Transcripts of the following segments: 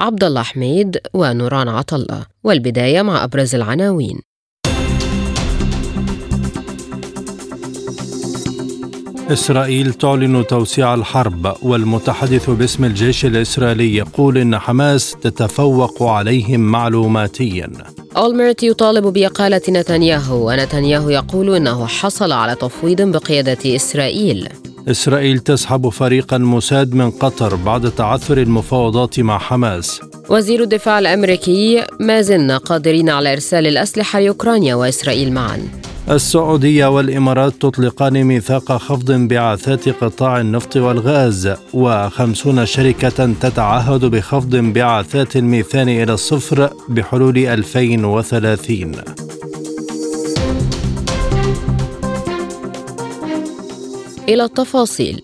عبد الله حميد ونوران عطلة والبداية مع أبرز العناوين. إسرائيل تعلن توسيع الحرب والمتحدث باسم الجيش الإسرائيلي يقول إن حماس تتفوق عليهم معلوماتيا. أولمرت يطالب بإقالة نتنياهو ونتنياهو يقول إنه حصل على تفويض بقيادة إسرائيل. إسرائيل تسحب فريقا مساد من قطر بعد تعثر المفاوضات مع حماس. وزير الدفاع الأمريكي ما زلنا قادرين على إرسال الأسلحة لأوكرانيا وإسرائيل معا. السعودية والإمارات تطلقان ميثاق خفض انبعاثات قطاع النفط والغاز وخمسون شركة تتعهد بخفض انبعاثات الميثان إلى الصفر بحلول 2030 إلى التفاصيل.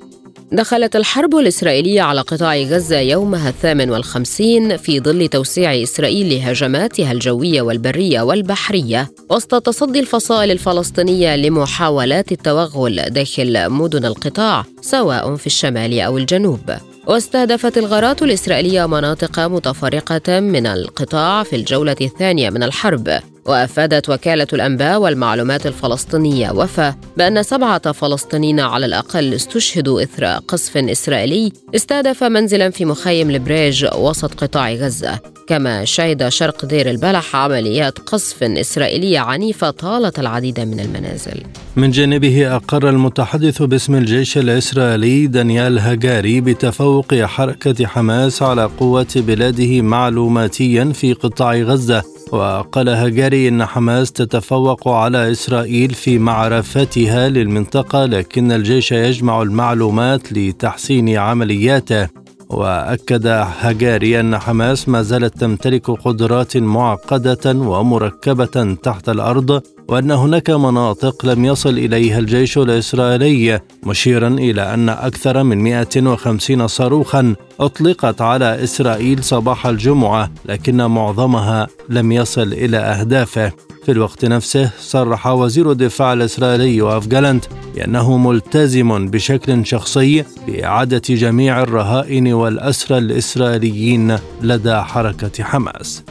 دخلت الحرب الإسرائيلية على قطاع غزة يومها الثامن والخمسين في ظل توسيع إسرائيل لهجماتها الجوية والبرية والبحرية وسط تصدي الفصائل الفلسطينية لمحاولات التوغل داخل مدن القطاع سواء في الشمال أو الجنوب. واستهدفت الغارات الإسرائيلية مناطق متفرقة من القطاع في الجولة الثانية من الحرب. وأفادت وكالة الأنباء والمعلومات الفلسطينية وفا بأن سبعة فلسطينيين على الأقل استشهدوا إثر قصف إسرائيلي استهدف منزلا في مخيم البريج وسط قطاع غزة. كما شهد شرق دير البلح عمليات قصف اسرائيليه عنيفة طالت العديد من المنازل. من جانبه أقر المتحدث باسم الجيش الإسرائيلي دانيال هاجاري بتفوق حركة حماس على قوات بلاده معلوماتيا في قطاع غزة. وقال هجاري إن حماس تتفوق على إسرائيل في معرفتها للمنطقة لكن الجيش يجمع المعلومات لتحسين عملياته. وأكد هجاري إن حماس ما زالت تمتلك قدرات معقدة ومركبة تحت الأرض وأن هناك مناطق لم يصل إليها الجيش الإسرائيلي مشيرا إلى أن أكثر من 150 صاروخا أطلقت على إسرائيل صباح الجمعة لكن معظمها لم يصل إلى أهدافه. في الوقت نفسه صرح وزير الدفاع الإسرائيلي يوآف جالنت بأنه ملتزم بشكل شخصي بإعادة جميع الرهائن والأسرى الإسرائيليين لدى حركة حماس.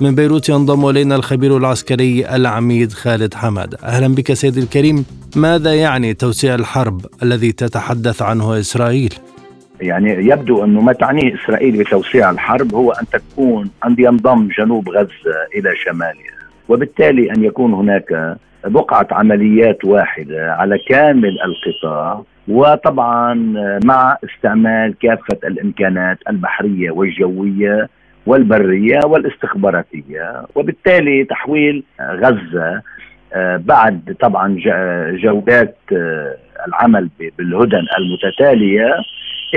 من بيروت ينضم إلينا الخبير العسكري العميد خالد حماد أهلا بك سيدي الكريم ماذا يعني توسيع الحرب الذي تتحدث عنه إسرائيل؟ يعني يبدو أنه ما تعنيه إسرائيل بتوسيع الحرب هو أن تكون أن ينضم جنوب غزة إلى شمالها وبالتالي أن يكون هناك بقعة عمليات واحدة على كامل القطاع وطبعا مع استعمال كافة الإمكانات البحرية والجوية والبرية والاستخباراتية وبالتالي تحويل غزة آه، بعد طبعا جولات آه، العمل بالهدن المتتالية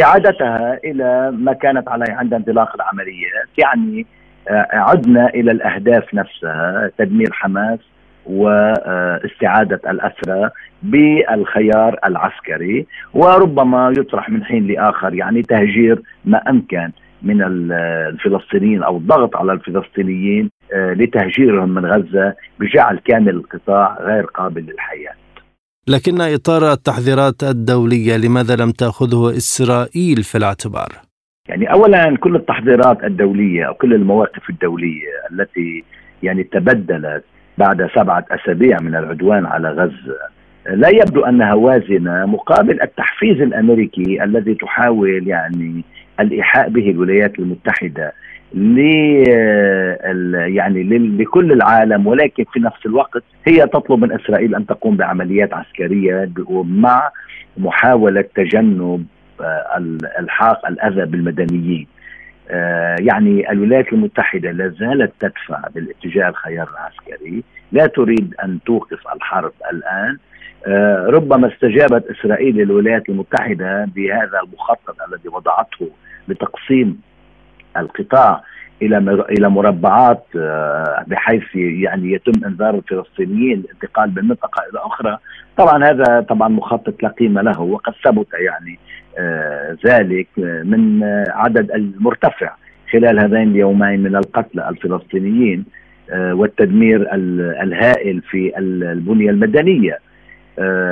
إعادتها إلى ما كانت عليه عند انطلاق العمليات يعني آه، عدنا إلى الأهداف نفسها تدمير حماس واستعاده الأسرى بالخيار العسكري وربما يطرح من حين لآخر يعني تهجير ما أمكن. من الفلسطينيين أو الضغط على الفلسطينيين آه، لتهجيرهم من غزة بجعل كامل القطاع غير قابل للحياة. لكن إطار التحذيرات الدولية لماذا لم تأخذه إسرائيل في الاعتبار؟ يعني اولا كل التحضيرات الدولية أو كل المواقف الدولية التي يعني تبدلت بعد سبعة أسابيع من العدوان على غزة لا يبدو أنها وازنة مقابل التحفيز الأمريكي الذي تحاول يعني الإيحاء به الولايات المتحدة ل يعني لكل العالم ولكن في نفس الوقت هي تطلب من إسرائيل أن تقوم بعمليات عسكرية مع محاولة تجنب الحاق الأذى بالمدنيين. آه، يعني الولايات المتحدة لا زالت تدفع بالاتجاه الخيار العسكري لا تريد أن توقف الحرب الآن. آه، ربما استجابت إسرائيل للولايات المتحدة بهذا المخطط الذي وضعته لتقسيم القطاع إلى إلى مربعات آه، بحيث يعني يتم إنذار الفلسطينيين الانتقال من منطقة إلى أخرى. طبعا هذا طبعا مخطط لا قيمة له وقد ثبت يعني آه، ذلك من عدد المرتفع خلال هذين اليومين من القتلى الفلسطينيين والتدمير الهائل في البنية المدنية.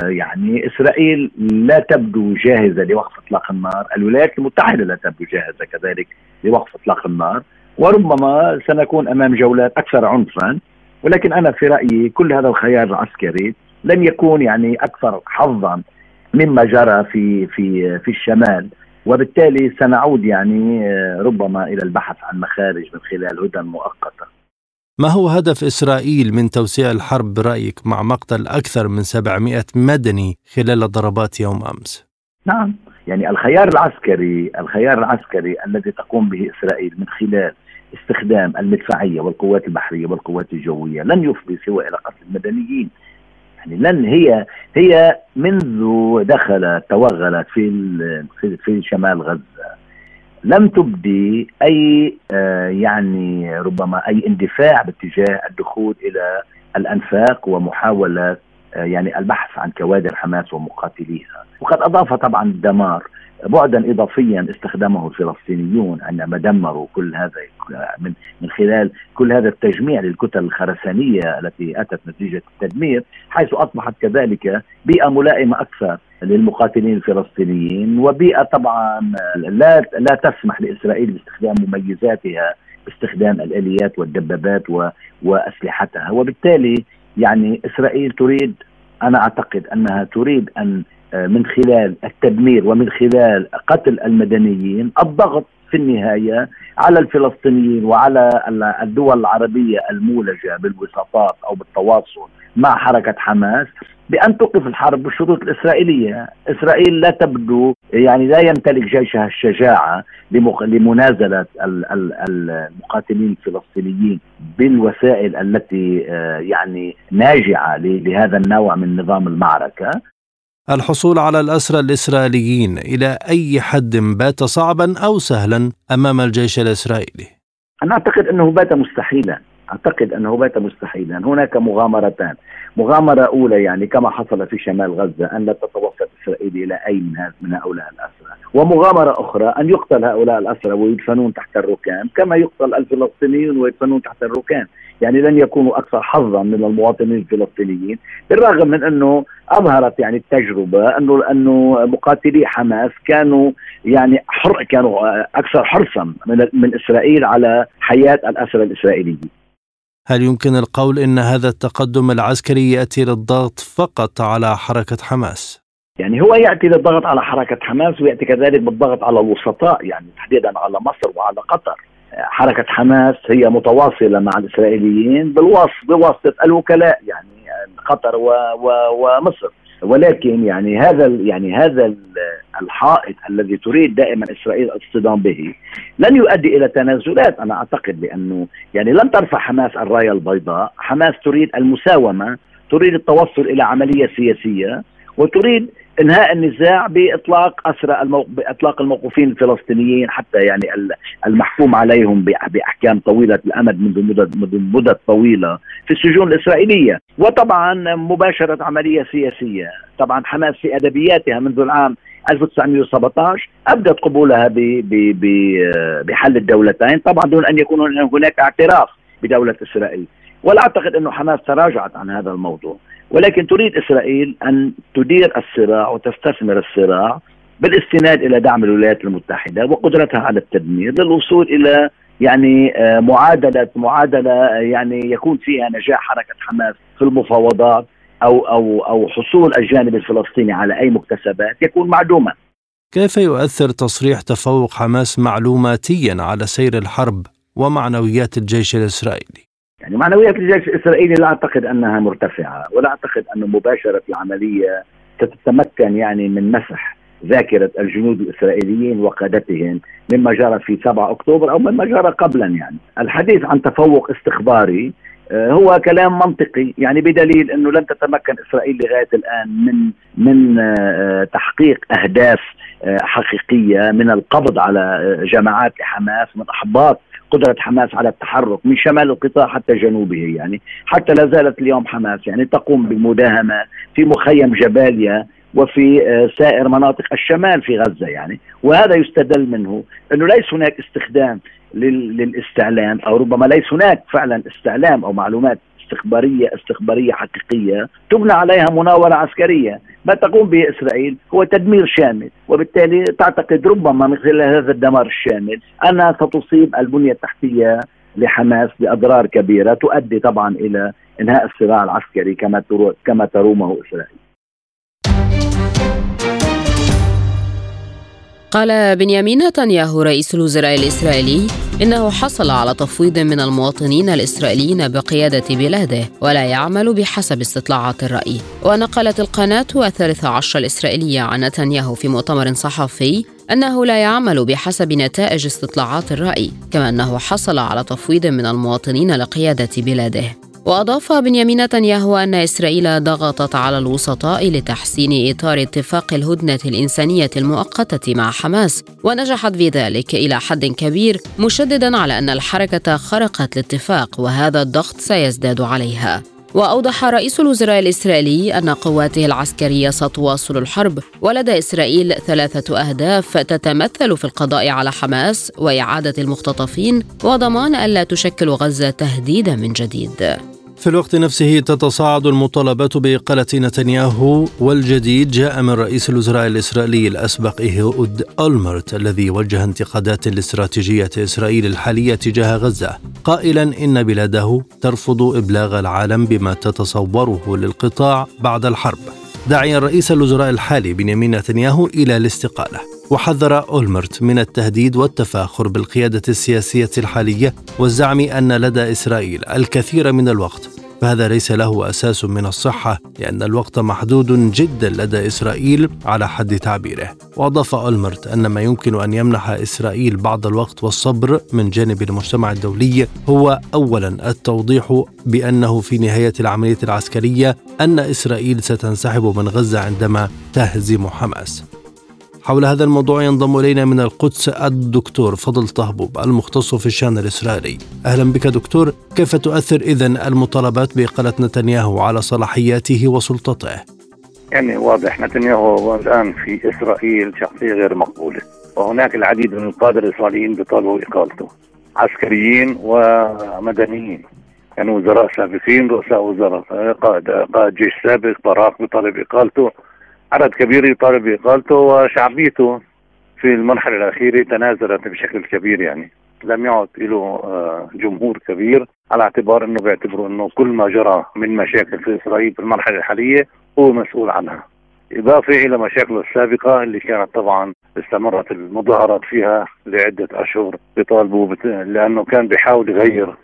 يعني إسرائيل لا تبدو جاهزة لوقف إطلاق النار، الولايات المتحدة لا تبدو جاهزة كذلك لوقف إطلاق النار، وربما سنكون أمام جولات أكثر عنفا ولكن أنا في رأيي كل هذا الخيار العسكري لن يكون يعني أكثر حظا مما جرى في في في الشمال وبالتالي سنعود يعني آه، ربما إلى البحث عن مخارج من خلال هدى مؤقتة. ما هو هدف إسرائيل من توسيع الحرب برأيك مع مقتل أكثر من 700 مدني خلال ضربات يوم أمس؟ نعم يعني الخيار العسكري الخيار العسكري الذي تقوم به إسرائيل من خلال استخدام المدفعية والقوات البحرية والقوات الجوية لن يفضي سوى إلى قتل المدنيين يعني لن هي هي منذ دخلت توغلت في في, شمال غزة لم تبدي أي آه يعني ربما أي اندفاع باتجاه الدخول إلى الأنفاق ومحاولة آه يعني البحث عن كوادر حماس ومقاتليها. وقد أضاف طبعا الدمار بعدا اضافيا استخدمه الفلسطينيون عندما دمروا كل هذا من من خلال كل هذا التجميع للكتل الخرسانية التي أتت نتيجة التدمير حيث أصبحت كذلك بيئة ملائمة أكثر للمقاتلين الفلسطينيين وبيئة طبعا لا لا تسمح لإسرائيل باستخدام مميزاتها باستخدام الآليات والدبابات وأسلحتها. وبالتالي يعني إسرائيل تريد أنا أعتقد أنها تريد أن من خلال التدمير ومن خلال قتل المدنيين الضغط في النهاية على الفلسطينيين وعلى الدول العربية المولجة بالوساطات أو بالتواصل مع حركة حماس بأن توقف الحرب بالشروط الإسرائيلية، إسرائيل لا تبدو يعني لا يمتلك جيشها الشجاعة لمنازلة المقاتلين الفلسطينيين بالوسائل التي آه، يعني ناجعة لهذا النوع من نظام المعركة. الحصول على الأسرى الإسرائيليين إلى أي حد بات صعبا أو سهلا أمام الجيش الإسرائيلي؟ أنا أعتقد أنه بات مستحيلا. أعتقد أنه بات مستحيلا. هناك مغامرتان. مغامرة أولى يعني كما حصل في شمال غزة أن لا تتوصل إسرائيل إلى أي من من هؤلاء الأسرى. ومغامرة أخرى أن يقتل هؤلاء الأسرى ويدفنون تحت الركام كما يقتل الفلسطينيون ويدفنون تحت الركام. يعني لن يكونوا أكثر حظا من المواطنين الفلسطينيين بالرغم من أنه أظهرت يعني التجربة أنه أنه مقاتلي حماس كانوا يعني حر كانوا أكثر حرصا من, من إسرائيل على حياة الأسرى الإسرائيليين هل يمكن القول إن هذا التقدم العسكري يأتي للضغط فقط على حركة حماس؟ يعني هو يأتي للضغط على حركة حماس ويأتي كذلك بالضغط على الوسطاء يعني تحديدا على مصر وعلى قطر. حركة حماس هي متواصلة مع الإسرائيليين بالواسطه بواسطة الوكلاء يعني قطر و و ومصر. ولكن يعني هذا يعني هذا الحائط الذي تريد دائما إسرائيل الاصطدام به لن يؤدي إلى تنازلات. أنا أعتقد بأنه يعني لن ترفع حماس الراية البيضاء، حماس تريد المساومة، تريد التوصل إلى عملية سياسية وتريد انهاء النزاع بإطلاق أسرى الموق... بإطلاق الموقوفين الفلسطينيين حتى يعني المحكوم عليهم بأحكام طويلة الأمد منذ مدد منذ مدد طويلة في السجون الإسرائيلية. وطبعا مباشرة عملية سياسية. طبعا حماس في أدبياتها منذ العام 1917 أبدت قبولها ب... ب... ب... بحل الدولتين طبعا دون أن يكون هناك اعتراف بدولة إسرائيل. ولا أعتقد انه حماس تراجعت عن هذا الموضوع. ولكن تريد إسرائيل أن تدير الصراع وتستثمر الصراع بالاستناد إلى دعم الولايات المتحدة وقدرتها على التدمير للوصول إلى يعني آه، معادلة معادلة يعني يكون فيها نجاح حركة حماس في المفاوضات أو أو أو حصول الجانب الفلسطيني على أي مكتسبات يكون معدوما. كيف يؤثر تصريح تفوق حماس معلوماتيا على سير الحرب ومعنويات الجيش الإسرائيلي؟ يعني معنويات الجيش الاسرائيلي لا أعتقد أنها مرتفعة ولا أعتقد أن مباشرة العملية ستتمكن يعني من مسح ذاكرة الجنود الإسرائيليين وقادتهم مما جرى في 7 أكتوبر أو مما جرى قبلا يعني. الحديث عن تفوق استخباري آه، هو كلام منطقي يعني بدليل أنه لن تتمكن إسرائيل لغاية الآن من من آه، تحقيق أهداف آه، حقيقية من القبض على جماعات حماس من أحباط قدرة حماس على التحرك من شمال القطاع حتى جنوبه يعني حتى لا زالت اليوم حماس يعني تقوم بمداهمة في مخيم جباليا وفي آه، سائر مناطق الشمال في غزة يعني. وهذا يستدل منه أنه ليس هناك استخدام للاستعلام أو ربما ليس هناك فعلا استعلام أو معلومات استخبارية استخبارية حقيقية تبنى عليها مناورة عسكرية. ما تقوم به إسرائيل هو تدمير شامل وبالتالي تعتقد ربما من خلال هذا الدمار الشامل أنها ستصيب البنية التحتية لحماس بأضرار كبيرة تؤدي طبعا إلى إنهاء الصراع العسكري كما كما ترومه إسرائيل. قال بنيامين نتنياهو رئيس الوزراء الإسرائيلي إنه حصل على تفويض من المواطنين الإسرائيليين بقيادة بلاده ولا يعمل بحسب استطلاعات الرأي. ونقلت القناة الثالثة عشر الإسرائيلية عن نتنياهو في مؤتمر صحفي أنه لا يعمل بحسب نتائج استطلاعات الرأي كما أنه حصل على تفويض من المواطنين لقيادة بلاده. وأضاف بنيامين نتنياهو أن إسرائيل ضغطت على الوسطاء لتحسين إطار اتفاق الهدنة الإنسانية المؤقتة مع حماس ونجحت في ذلك إلى حد كبير مشددا على أن الحركة خرقت الاتفاق وهذا الضغط سيزداد عليها. وأوضح رئيس الوزراء الإسرائيلي أن قواته العسكرية ستواصل الحرب ولدى إسرائيل ثلاثة أهداف تتمثل في القضاء على حماس وإعادة المختطفين وضمان الا تشكل غزة تهديدا من جديد. في الوقت نفسه تتصاعد المطالبات بإقالة نتنياهو والجديد جاء من رئيس الوزراء الإسرائيلي الأسبق إيهود أولمرت الذي وجه انتقادات لاستراتيجية إسرائيل الحالية تجاه غزة قائلا إن بلاده ترفض إبلاغ العالم بما تتصوره للقطاع بعد الحرب. داعيا رئيس الوزراء الحالي بنيامين نتنياهو إلى الاستقالة. وحذر أولمرت من التهديد والتفاخر بالقيادة السياسية الحالية والزعم أن لدى إسرائيل الكثير من الوقت فهذا ليس له أساس من الصحة لأن الوقت محدود جدا لدى إسرائيل على حد تعبيره. وأضاف اولمرت أن ما يمكن أن يمنح إسرائيل بعض الوقت والصبر من جانب المجتمع الدولي هو اولا التوضيح بأنه في نهاية العملية العسكرية أن إسرائيل ستنسحب من غزة عندما تهزم حماس. حول هذا الموضوع ينضم إلينا من القدس الدكتور فضل طهبوب المختص في الشأن الإسرائيلي. أهلا بك دكتور كيف تؤثر إذن المطالبات بإقالة نتنياهو على صلاحياته وسلطته؟ يعني واضح نتنياهو الآن في إسرائيل شخصية غير مقبولة وهناك العديد من القادة الإسرائيليين بيطالبوا إقالته عسكريين ومدنيين يعني وزراء سابقين رؤساء وزراء قائد قائد جيش سابق براق بيطالب إقالته. عدد كبير يطالب بإقالته وشعبيته في المرحلة الأخيرة تنازلت بشكل كبير يعني لم يعد له آه، جمهور كبير على اعتبار أنه بيعتبروا أنه كل ما جرى من مشاكل في إسرائيل في المرحله الحالية هو مسؤول عنها. إضافة إلى مشاكله السابقة اللي كانت طبعا استمرت المظاهرات فيها لعدة أشهر بيطالبوا بت... لأنه كان بيحاول يغير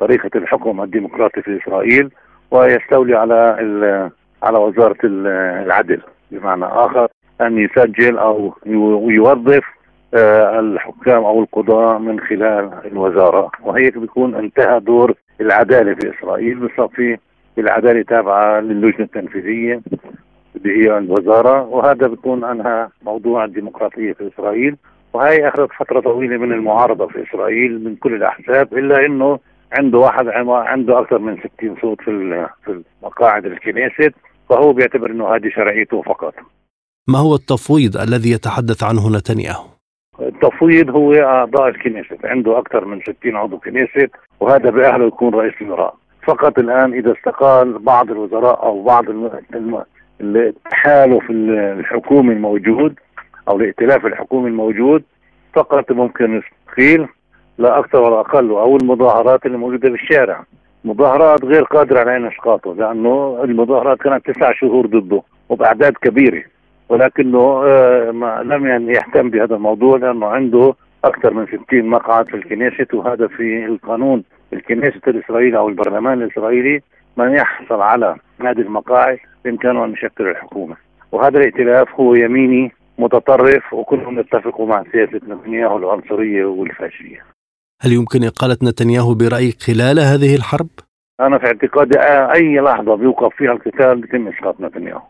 طريقة الحكم الديمقراطي في إسرائيل ويستولي على ال... على وزارة العدل. بمعنى آخر أن يسجل أو يوظف آه، الحكام أو القضاء من خلال الوزارة. وهيك بيكون انتهى دور العدالة في إسرائيل. بصفي العدالة تابعة للجنة التنفيذية اللي هي الوزارة. وهذا بيكون أنهى موضوع الديمقراطية في إسرائيل. وهي أخذت فترة طويلة من المعارضة في إسرائيل من كل الأحزاب إلا أنه عنده واحد عنده أكثر من 60 صوت في في مقاعد الكنيست. فهو بيعتبر إنه هذه شرعيته فقط. ما هو التفويض الذي يتحدث عنه نتنياهو؟ التفويض هو أعضاء الكنيسة عنده أكثر من 60 عضو كنيسة وهذا بأهله يكون رئيس الوزراء فقط الآن إذا استقال بعض الوزراء أو بعض التحالف الحكومي الموجود أو الائتلاف الحكومي الموجود فقط ممكن يستقيل لا أكثر ولا أقل أو المظاهرات اللي موجودة بالشارع مظاهرات غير قادرة على إسقاطه لأنه المظاهرات كانت تسع شهور ضده وبأعداد كبيرة ولكنه آه، ما لم يعني يهتم بهذا الموضوع لأنه عنده أكثر من 60 مقعد في الكنيسة وهذا في القانون. الكنيسة الإسرائيلي أو البرلمان الإسرائيلي من يحصل على هذه المقاعد بإمكانه أن يشكل الحكومة. وهذا الائتلاف هو يميني متطرف وكلهم يتفقوا مع سياسة نتنياهو العنصرية والفاشية. هل يمكن إقالة نتنياهو برأيك خلال هذه الحرب؟ أنا في اعتقادي أي لحظة بيوقف فيها القتال بيتم إسقاط نتنياهو.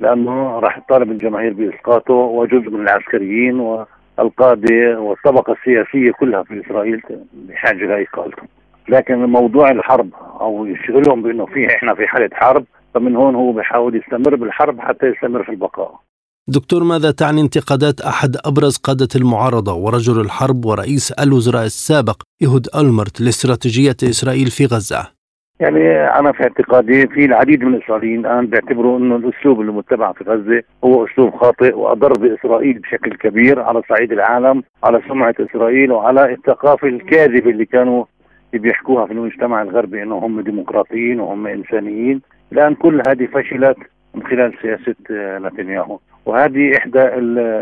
لأنه راح يطالب الجماهير بإسقاطه وجزء من العسكريين القاده والطبقه السياسية كلها في إسرائيل بحاجة لاقالته لكن موضوع الحرب أو يشغلهم بأنه في إحنا في حالة حرب فمن هون هو بيحاول يستمر بالحرب حتى يستمر في البقاء. دكتور ماذا تعني انتقادات أحد أبرز قادة المعارضة ورجل الحرب ورئيس الوزراء السابق إيهود ألمرت لاستراتيجية إسرائيل في غزة؟ يعني أنا في اعتقادي في العديد من الاسرائيليين الان بيعتبروا انه الأسلوب المتبع في غزة هو أسلوب خاطئ وأضر بإسرائيل بشكل كبير على صعيد العالم على سمعة إسرائيل وعلى الثقافه الكاذبه اللي كانوا بيحكوها في المجتمع الغربي إنه هم ديمقراطيين وهم إنسانيين الآن كل هذه فشلت من خلال سياسة نتنياهو وهذه إحدى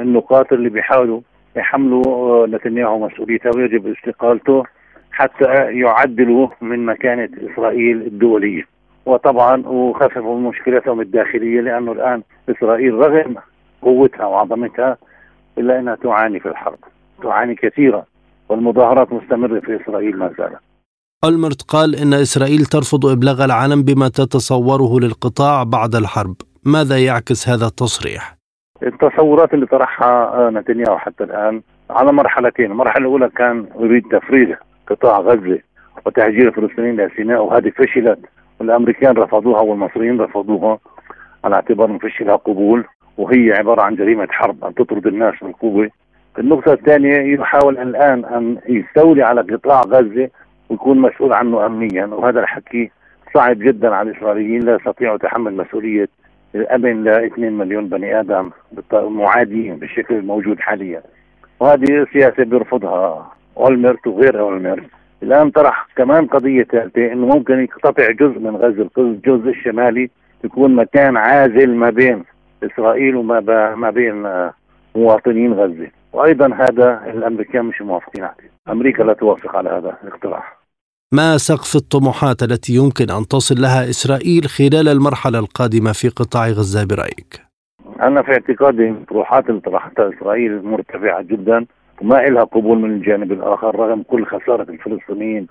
النقاط اللي بيحاولوا يحملوا نتنياهو مسؤوليتها ويجب استقالته حتى يعدلوا من مكانة إسرائيل الدولية. وطبعا وخففوا مشكلتهم الداخلية لأنه الآن إسرائيل رغم قوتها وعظمتها إلا أنها تعاني في الحرب تعاني كثيرا والمظاهرات مستمرة في إسرائيل ما زالت. ألمرت قال إن إسرائيل ترفض إبلاغ العالم بما تتصوره للقطاع بعد الحرب. ماذا يعكس هذا التصريح؟ التصورات اللي طرحها نتنياهو حتى الآن على مرحلتين. المرحلة الأولى كان يريد تفريغ قطاع غزة وتهجير الفلسطينيين إلى سيناء وهذه فشلت والأمريكان رفضوها والمصريين رفضوها على اعتبار فشلها قبول وهي عبارة عن جريمة حرب أن تطرد الناس بالقوة النقطة الثانية يحاول الآن أن يستولي على قطاع غزة ويكون مسؤول عنه أمنيا وهذا الحكي صعب جدا على الإسرائيليين. لا يستطيعوا تحمل مسؤولية الأمن ل 2 مليون بني آدم معادين بالشكل الموجود حاليا. وهذه سياسة بيرفضها اولمرت وغير اولمرت الآن طرح كمان قضية ثالثة إنه ممكن يقتطع جزء من غزة الجزء الشمالي يكون مكان عازل ما بين إسرائيل وما ما بين آه، مواطنين غزة. وأيضا هذا الامريكان مش موافقين عليه. أمريكا لا توافق على هذا الاقتراح. ما سقف الطموحات التي يمكن أن تصل لها إسرائيل خلال المرحلة القادمة في قطاع غزة برأيك؟ أنا في اعتقادي الطروحات اللي طرحتها إسرائيل مرتفعة جدا وما لها قبول من الجانب الآخر رغم كل خسارة الفلسطينيين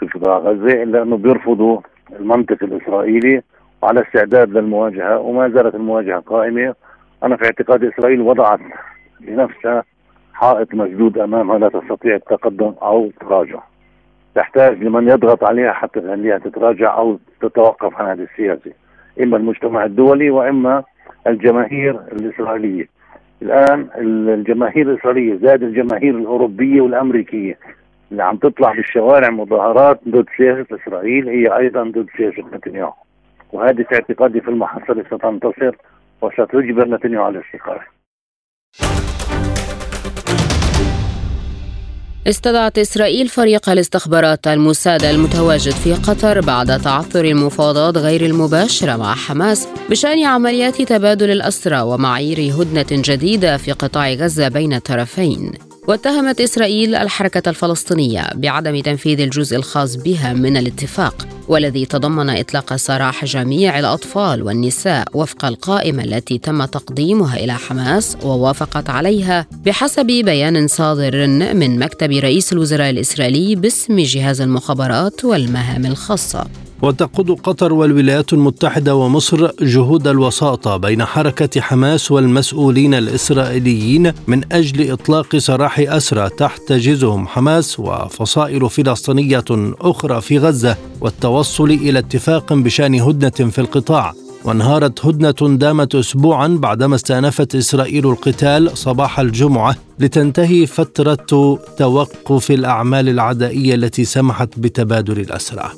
في قطاع غزة إلا أنه بيرفضوا المنطق الإسرائيلي وعلى استعداد للمواجهة وما زالت المواجهة قائمة أنا في اعتقاد إسرائيل وضعت لنفسها حائط مسدود أمامها لا تستطيع التقدم أو التراجع تحتاج لمن يضغط عليها حتى تخليها تتراجع أو تتوقف عن هذه السياسة إما المجتمع الدولي وإما الجماهير الإسرائيلية. الآن الجماهير الإسرائيلية زاد الجماهير الأوروبية والأمريكية اللي عم تطلع بالشوارع مظاهرات ضد سياسة إسرائيل هي أيضا ضد سياسة نتنياهو. وهذه في اعتقادي في المحصله ستنتصر وستجبر نتنياهو على الاستقاله استدعت إسرائيل فريق الاستخبارات الموساد المتواجد في قطر بعد تعثر المفاوضات غير المباشرة مع حماس بشأن عمليات تبادل الأسرى ومعايير هدنة جديدة في قطاع غزة بين الطرفين. واتهمت إسرائيل الحركة الفلسطينية بعدم تنفيذ الجزء الخاص بها من الاتفاق والذي تضمن إطلاق سراح جميع الأطفال والنساء وفق القائمة التي تم تقديمها إلى حماس ووافقت عليها بحسب بيان صادر من مكتب رئيس الوزراء الإسرائيلي باسم جهاز المخابرات والمهام الخاصة. وتقود قطر والولايات المتحدة ومصر جهود الوساطة بين حركة حماس والمسؤولين الإسرائيليين من أجل إطلاق سراح أسرى تحتجزهم حماس وفصائل فلسطينية أخرى في غزة والتوصل إلى اتفاق بشأن هدنة في القطاع. وانهارت هدنة دامت أسبوعا بعدما استأنفت إسرائيل القتال صباح الجمعة لتنتهي فترة توقف الأعمال العدائية التي سمحت بتبادل الأسرى.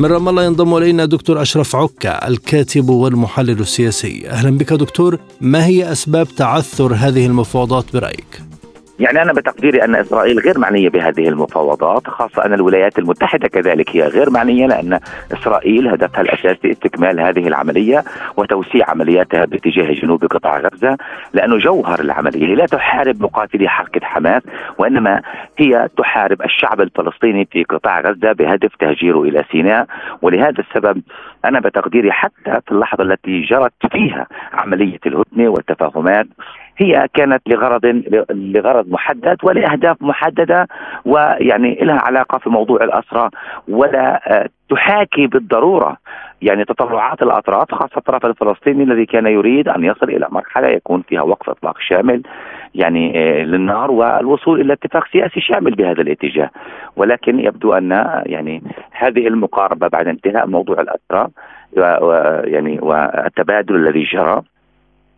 من رام الله ينضم إلينا دكتور أشرف عكا الكاتب والمحلل السياسي. أهلا بك دكتور ما هي أسباب تعثر هذه المفاوضات برأيك؟ يعني أنا بتقديري أن إسرائيل غير معنية بهذه المفاوضات خاصة أن الولايات المتحدة كذلك هي غير معنية لأن إسرائيل هدفها الأساسي استكمال هذه العملية وتوسيع عملياتها باتجاه جنوب قطاع غزة لأنه جوهر العملية لا تحارب مقاتلي حركة حماس وإنما هي تحارب الشعب الفلسطيني في قطاع غزة بهدف تهجيره إلى سيناء. ولهذا السبب أنا بتقديري حتى في اللحظة التي جرت فيها عملية الهدنة والتفاهمات هي كانت لغرض لغرض محدد ولأهداف محددة ويعني لها علاقة في موضوع الاسرى ولا آه، تحاكي بالضرورة. يعني تطلعات الأطراف خاصة الطرف الفلسطيني الذي كان يريد أن يصل إلى مرحلة يكون فيها وقف إطلاق شامل يعني للنار والوصول إلى اتفاق سياسي شامل بهذا الاتجاه. ولكن يبدو أن يعني هذه المقاربة بعد انتهاء موضوع الاسرى يعني والتبادل الذي جرى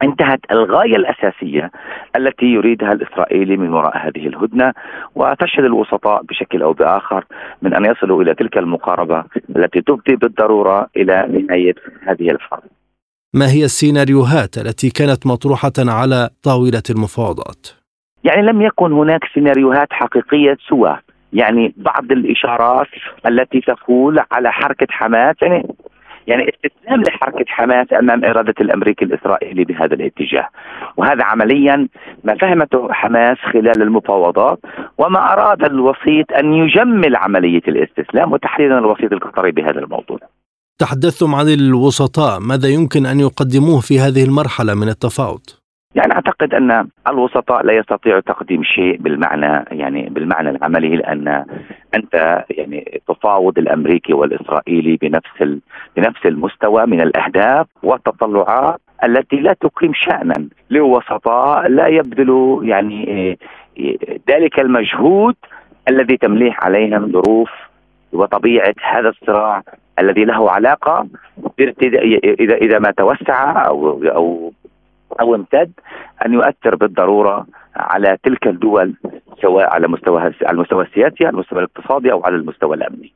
انتهت الغاية الأساسية التي يريدها الإسرائيلي من وراء هذه الهدنة وتشهد الوسطاء بشكل أو بآخر من أن يصلوا إلى تلك المقاربة التي تفضي بالضرورة إلى نهاية هذه الحرب. ما هي السيناريوهات التي كانت مطروحة على طاولة المفاوضات؟ يعني لم يكن هناك سيناريوهات حقيقية سوى يعني بعض الإشارات التي تقول على حركة حماس يعني يعني استسلام لحركة حماس أمام إرادة الامريكي الإسرائيلي بهذا الاتجاه. وهذا عمليا ما فهمته حماس خلال المفاوضات وما أراد الوسيط أن يجمل عملية الاستسلام وتحديدا الوسيط القطري بهذا الموضوع. تحدثتم عن الوسطاء. ماذا يمكن أن يقدموه في هذه المرحلة من التفاوض؟ يعني أعتقد أن الوسطاء لا يستطيعوا تقديم شيء بالمعنى يعني بالمعنى العملي لأن أنت يعني تفاوض الأمريكي والإسرائيلي بنفس بنفس المستوى من الأهداف والتطلعات التي لا تقيم شأنا لوسطاء لا يبذلوا يعني ذلك المجهود الذي تمليه عليهم ظروف وطبيعة هذا الصراع الذي له علاقة اذا إذا ما توسع أو أو أو امتد أن يؤثر بالضرورة على تلك الدول سواء على مستوى على المستوى السياسي، على المستوى الاقتصادي أو على المستوى الأمني.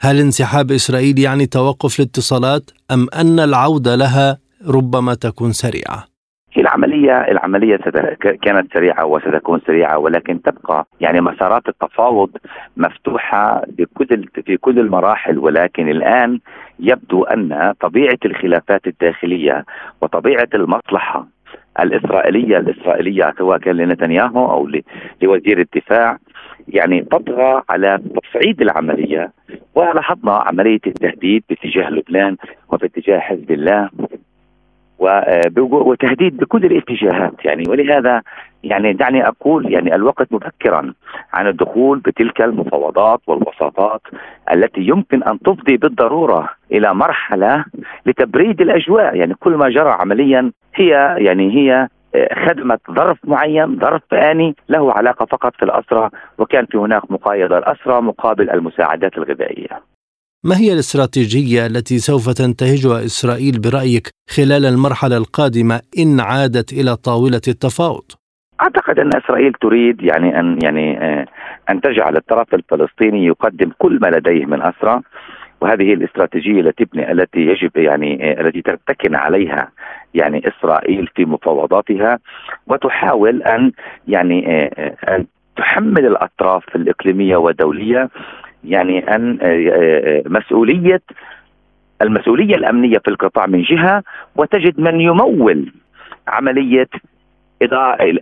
هل انسحاب إسرائيل يعني توقف الاتصالات أم أن العودة لها ربما تكون سريعة؟ العملية العملية كانت سريعة وستكون سريعة ولكن تبقى يعني مسارات التفاوض مفتوحة بكل في كل المراحل ولكن الآن يبدو أن طبيعة الخلافات الداخلية وطبيعة المصلحة الإسرائيلية الإسرائيلية سواء كان لنتنياهو أو لوزير الدفاع يعني تطغى على تصعيد العملية. ولاحظنا عملية التهديد باتجاه لبنان وباتجاه حزب الله. وتهديد بكل الاتجاهات. يعني ولهذا يعني دعني أقول يعني الوقت مبكرا عن الدخول بتلك المفاوضات والوساطات التي يمكن أن تفضي بالضرورة إلى مرحلة لتبريد الأجواء. يعني كل ما جرى عمليا هي يعني هي خدمت ظرف معين ظرف آني له علاقة فقط في الأسرة وكان في هناك مقايضة الأسرة مقابل المساعدات الغذائية. ما هي الاستراتيجية التي سوف تنتهجها إسرائيل برأيك خلال المرحلة القادمة إن عادت إلى طاولة التفاوض؟ أعتقد أن إسرائيل تريد يعني ان يعني آه، أن تجعل الطرف الفلسطيني يقدم كل ما لديه من أسرى وهذه الاستراتيجية التي تبني التي يجب يعني آه، التي تتكن عليها يعني إسرائيل في مفاوضاتها وتحاول أن يعني آه، أن تحمل الأطراف الإقليمية والدولية يعني أن آه، آه، مسؤولية المسؤولية الأمنية في القطاع من جهة وتجد من يمول عملية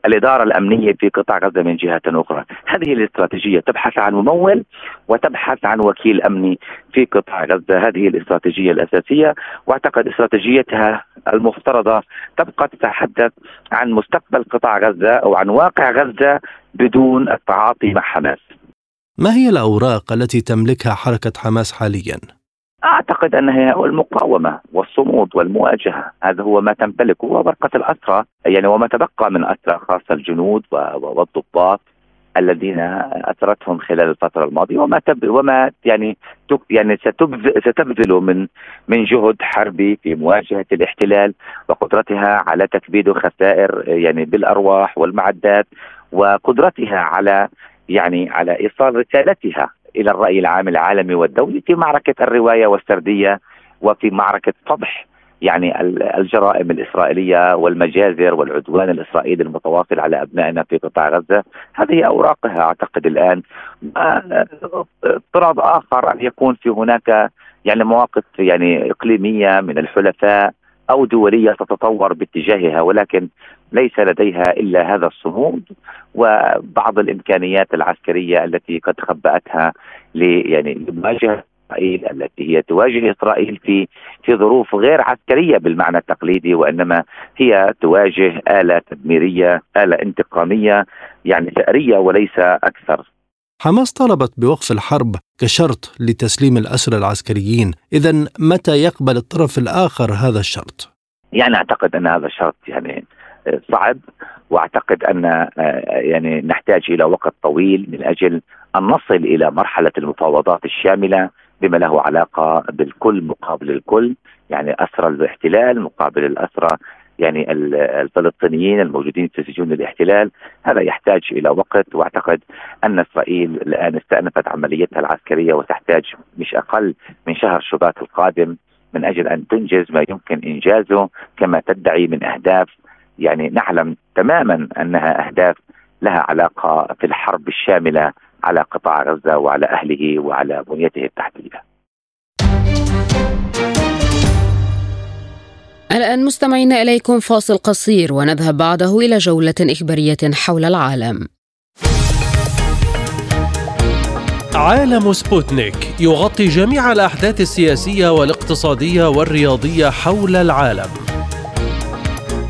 الإدارة الأمنية في قطاع غزة من جهة أخرى. هذه الاستراتيجية تبحث عن ممول وتبحث عن وكيل أمني في قطاع غزة. هذه الاستراتيجية الأساسية وأعتقد استراتيجيتها المفترضة تبقى تتحدث عن مستقبل قطاع غزة أو عن واقع غزة بدون التعاطي مع حماس. ما هي الأوراق التي تملكها حركة حماس حاليا؟ أعتقد أنها المقاومة والصمود والمواجهة هذا هو ما تمتلكه ورقة الأسرى يعني وما تبقى من أسرى خاصة الجنود والضباط الذين أثرتهم خلال الفترة الماضية وما تب وما يعني يعني ستبذل من من جهد حربي في مواجهة الاحتلال وقدرتها على تكبيد خسائر يعني بالأرواح والمعدات وقدرتها على يعني على إيصال رسالتها إلى الرأي العام العالمي والدولي في معركة الرواية والسردية وفي معركة فضح يعني الجرائم الإسرائيلية والمجازر والعدوان الإسرائيلي المتواصل على أبنائنا في قطاع غزة، هذه أوراقها أعتقد الآن. اضطراب آخر أن يكون في هناك يعني مواقف يعني إقليمية من الحلفاء أو دولية تتطور باتجاهها ولكن ليس لديها إلا هذا الصمود وبعض الإمكانيات العسكرية التي قد خبأتها يعني لمواجهة إسرائيل التي هي تواجه إسرائيل في في ظروف غير عسكرية بالمعنى التقليدي وإنما هي تواجه آلة تدميرية، آلة انتقامية يعني ثأرية وليس أكثر. حماس طلبت بوقف الحرب كشرط لتسليم الأسرى العسكريين إذا متى يقبل الطرف الآخر هذا الشرط؟ يعني أعتقد أن هذا الشرط يعني صعب واعتقد أن يعني نحتاج إلى وقت طويل من أجل أن نصل إلى مرحلة المفاوضات الشاملة بما له علاقة بالكل مقابل الكل يعني أسرى الاحتلال مقابل الأسرى يعني الفلسطينيين الموجودين في سجون الاحتلال. هذا يحتاج إلى وقت واعتقد أن إسرائيل الآن استأنفت عمليتها العسكرية وتحتاج مش أقل من شهر شباط القادم من أجل أن تنجز ما يمكن إنجازه كما تدعي من أهداف يعني نعلم تماما أنها أهداف لها علاقة في الحرب الشاملة على قطاع غزة وعلى أهله وعلى بنيته التحتية. الآن مستمعين إليكم فاصل قصير ونذهب بعده إلى جولة إخبارية حول العالم. عالم سبوتنيك يغطي جميع الأحداث السياسية والاقتصادية والرياضية حول العالم.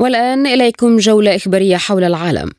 والآن إليكم جولة إخبارية حول العالم.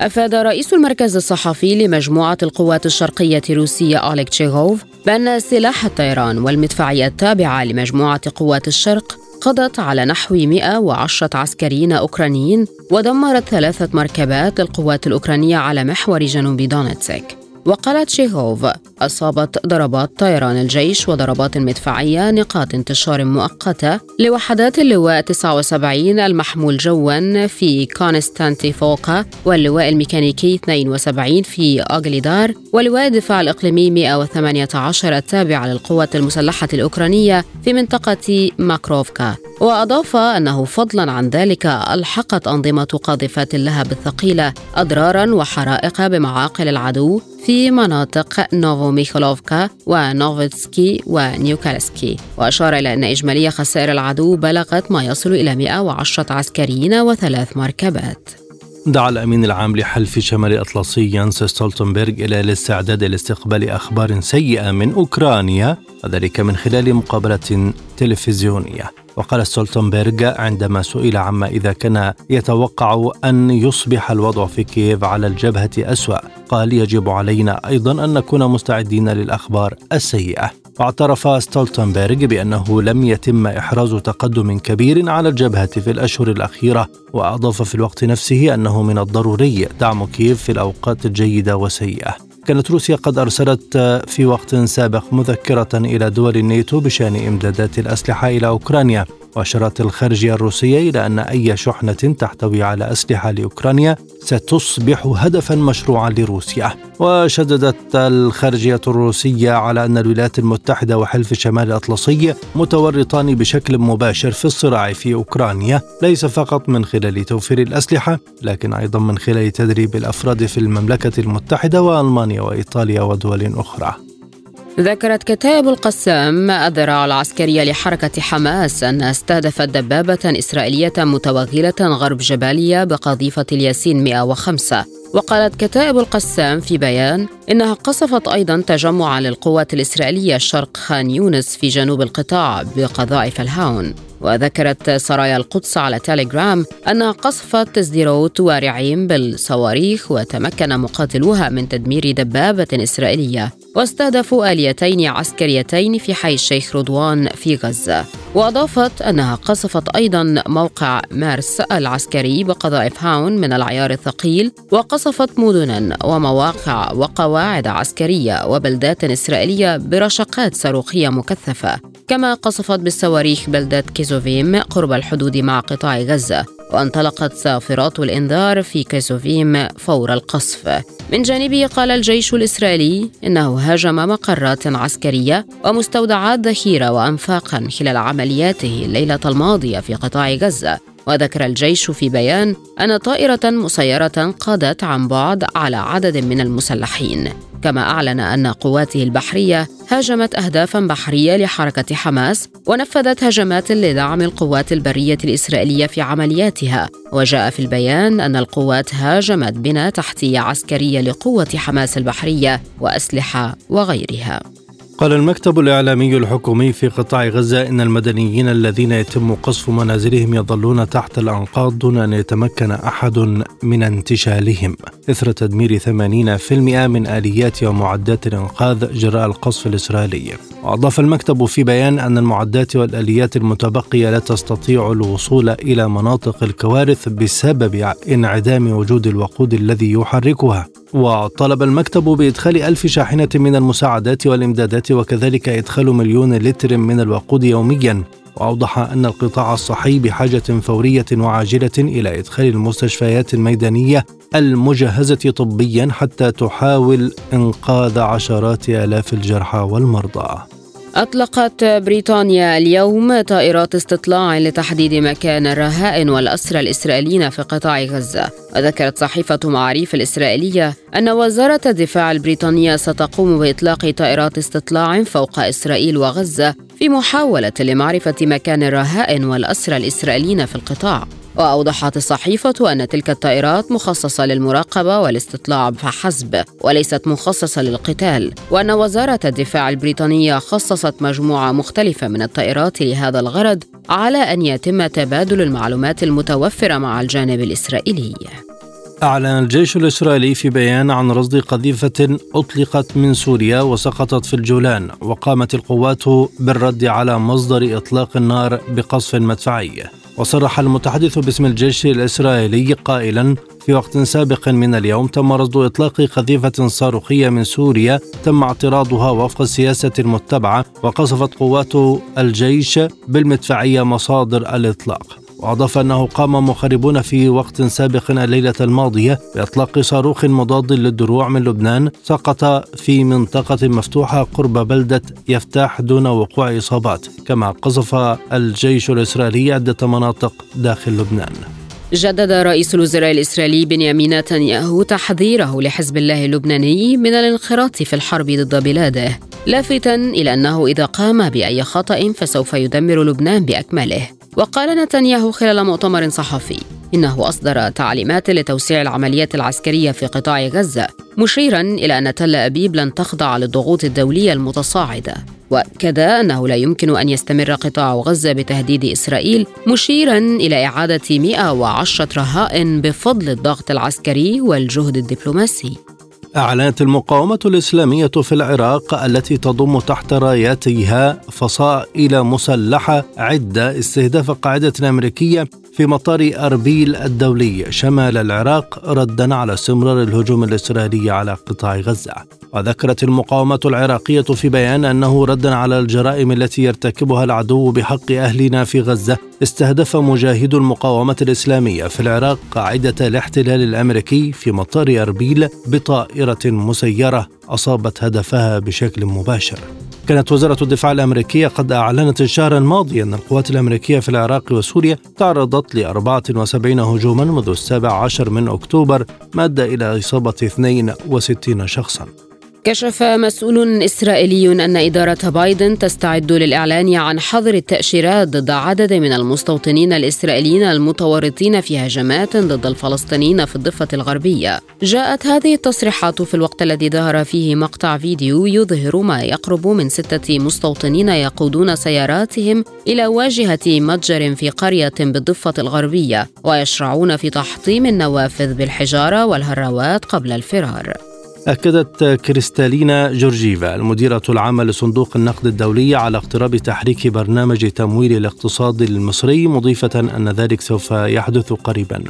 أفاد رئيس المركز الصحفي لمجموعة القوات الشرقية الروسية أوليغ تشيخوف بأن سلاح الطيران والمدفعية التابعة لمجموعة قوات الشرق قضت على نحو 110 عسكريين أوكرانيين ودمرت ثلاثة مركبات للقوات الأوكرانية على محور جنوب دونيتسك وقال تشيخوف أصابت ضربات طيران الجيش وضربات مدفعية نقاط انتشار مؤقتة لوحدات اللواء 79 المحمول جوا في كونستانتيفوكا واللواء الميكانيكي 72 في أغليدار ولواء الدفاع الإقليمي 118 التابع للقوات المسلحة الأوكرانية في منطقة ماكروفكا. وأضاف أنه فضلا عن ذلك ألحقت أنظمة قاذفات اللهب الثقيلة أضرارا وحرائق بمعاقل العدو في مناطق نوفوميخايلوفكا ونوفيتسكي ونيوكالسكي. وأشار إلى أن إجمالي خسائر العدو بلغت ما يصل إلى 110 عسكريين وثلاث مركبات. دعا الأمين العام لحلف شمال الأطلسي ينس ستولتنبرغ إلى الاستعداد لاستقبال أخبار سيئة من أوكرانيا وذلك من خلال مقابلة تلفزيونية. وقال ستولتنبرغ عندما سئل عما إذا كان يتوقع أن يصبح الوضع في كييف على الجبهة أسوأ قال يجب علينا أيضا أن نكون مستعدين للأخبار السيئة. واعترف ستولتنبرغ بأنه لم يتم إحراز تقدم كبير على الجبهة في الأشهر الأخيرة وأضاف في الوقت نفسه أنه من الضروري دعم كييف في الأوقات الجيدة والسيئة كانت روسيا قد أرسلت في وقت سابق مذكرة إلى دول الناتو بشأن إمدادات الأسلحة إلى أوكرانيا. وأشارت الخارجية الروسية إلى أن أي شحنة تحتوي على أسلحة لأوكرانيا ستصبح هدفا مشروعا لروسيا. وشددت الخارجية الروسية على أن الولايات المتحدة وحلف شمال الأطلسي متورطان بشكل مباشر في الصراع في أوكرانيا. ليس فقط من خلال توفير الأسلحة لكن أيضا من خلال تدريب الأفراد في المملكة المتحدة وألمانيا وإيطاليا ودول أخرى. ذكرت كتائب القسام الذراع العسكرية لحركة حماس أنها استهدفت دبابة إسرائيلية متوغلة غرب جباليا بقذيفة الياسين 105 وقالت كتائب القسام في بيان إنها قصفت أيضا تجمعا للقوات الإسرائيلية شرق خان يونس في جنوب القطاع بقذائف الهاون. وذكرت سرايا القدس على تيليجرام أنها قصفت سديروت ورعيم بالصواريخ وتمكن مقاتلوها من تدمير دبابة إسرائيلية واستهدفوا آليتين عسكريتين في حي الشيخ رضوان في غزة. وأضافت أنها قصفت أيضا موقع مارس العسكري بقذائف هاون من العيار الثقيل وقصفت مدنا ومواقع وقواعد عسكرية وبلدات إسرائيلية برشقات صاروخية مكثفة. كما قصفت بالصواريخ بلدة كيسوفيم قرب الحدود مع قطاع غزة وانطلقت صافرات الإنذار في كيسوفيم فور القصف. من جانبه قال الجيش الإسرائيلي إنه هاجم مقرات عسكرية ومستودعات ذخيرة وأنفاقا خلال عملياته الليلة الماضية في قطاع غزة. وذكر الجيش في بيان أن طائرة مسيرة قضت عن بعد على عدد من المسلحين. كما أعلن أن قواته البحرية هاجمت أهدافا بحرية لحركة حماس ونفذت هجمات لدعم القوات البرية الإسرائيلية في عملياتها. وجاء في البيان أن القوات هاجمت بنى تحتية عسكرية لقوة حماس البحرية وأسلحة وغيرها. قال المكتب الإعلامي الحكومي في قطاع غزة إن المدنيين الذين يتم قصف منازلهم يظلون تحت الأنقاض دون أن يتمكن أحد من انتشالهم. إثر تدمير 80% من آليات ومعدات الإنقاذ جراء القصف الإسرائيلي. وأضاف المكتب في بيان أن المعدات والآليات المتبقية لا تستطيع الوصول إلى مناطق الكوارث بسبب انعدام وجود الوقود الذي يحركها. وطلب المكتب بإدخال ألف شاحنة من المساعدات والإمدادات وكذلك إدخال مليون لتر من الوقود يوميا. وأوضح أن القطاع الصحي بحاجة فورية وعاجلة إلى إدخال المستشفيات الميدانية المجهزة طبيا حتى تحاول إنقاذ عشرات آلاف الجرحى والمرضى. أطلقت بريطانيا اليوم طائرات استطلاع لتحديد مكان الرهائن والأسرى الإسرائيليين في قطاع غزة. وذكرت صحيفة معاريف الإسرائيلية أن وزارة الدفاع البريطانية ستقوم بإطلاق طائرات استطلاع فوق إسرائيل وغزة في محاولة لمعرفة مكان الرهائن والأسرى الإسرائيليين في القطاع. وأوضحت الصحيفة أن تلك الطائرات مخصصة للمراقبة والاستطلاع فحسب وليست مخصصة للقتال وأن وزارة الدفاع البريطانية خصصت مجموعة مختلفة من الطائرات لهذا الغرض على أن يتم تبادل المعلومات المتوفرة مع الجانب الإسرائيلي. أعلن الجيش الإسرائيلي في بيان عن رصد قذيفة أطلقت من سوريا وسقطت في الجولان وقامت القوات بالرد على مصدر إطلاق النار بقصف مدفعي. وصرح المتحدث باسم الجيش الإسرائيلي قائلا في وقت سابق من اليوم تم رصد إطلاق قذيفة صاروخية من سوريا تم اعتراضها وفق السياسة المتبعة وقصفت قوات الجيش بالمدفعية مصادر الإطلاق. وأضاف أنه قام مخربون في وقت سابق الليلة الماضية بإطلاق صاروخ مضاد للدروع من لبنان سقط في منطقة مفتوحة قرب بلدة يفتاح دون وقوع إصابات كما قصف الجيش الإسرائيلي عدة مناطق داخل لبنان. جدد رئيس الوزراء الإسرائيلي بنيامين نتنياهو تحذيره لحزب الله اللبناني من الانخراط في الحرب ضد بلاده لافتا إلى أنه إذا قام بأي خطأ فسوف يدمر لبنان بأكمله. وقال نتنياهو خلال مؤتمر صحفي. إنه أصدر تعليمات لتوسيع العمليات العسكرية في قطاع غزة مشيرا إلى أن تل أبيب لن تخضع للضغوط الدولية المتصاعدة. وأكد أنه لا يمكن أن يستمر قطاع غزة بتهديد إسرائيل مشيرا إلى إعادة 110 رهائن بفضل الضغط العسكري والجهد الدبلوماسي. أعلنت المقاومة الإسلامية في العراق التي تضم تحت راياتها فصائل مسلحة عدة استهداف قاعدة أمريكية في مطار أربيل الدولي شمال العراق ردا على استمرار الهجوم الإسرائيلي على قطاع غزة. وذكرت المقاومة العراقية في بيان أنه ردا على الجرائم التي يرتكبها العدو بحق أهلنا في غزة استهدف مجاهد المقاومة الإسلامية في العراق قاعدة الاحتلال الأمريكي في مطار أربيل بطائرة مسيرة أصابت هدفها بشكل مباشر. كانت وزارة الدفاع الأمريكية قد أعلنت الشهر الماضي أن القوات الأمريكية في العراق وسوريا تعرضت ل 74 هجوما منذ السابع عشر من أكتوبر ما أدى إلى إصابة 62 شخصا. كشف مسؤول إسرائيلي أن إدارة بايدن تستعد للإعلان عن حظر التأشيرات ضد عدد من المستوطنين الإسرائيليين المتورطين في هجمات ضد الفلسطينيين في الضفة الغربية. جاءت هذه التصريحات في الوقت الذي ظهر فيه مقطع فيديو يظهر ما يقرب من ستة مستوطنين يقودون سياراتهم إلى واجهة متجر في قرية بالضفة الغربية ويشرعون في تحطيم النوافذ بالحجارة والهراوات قبل الفرار. أكدت كريستالينا جورجيفا المديرة العامة لصندوق النقد الدولي على اقتراب تحريك برنامج تمويل الاقتصاد المصري مضيفة أن ذلك سوف يحدث قريبا.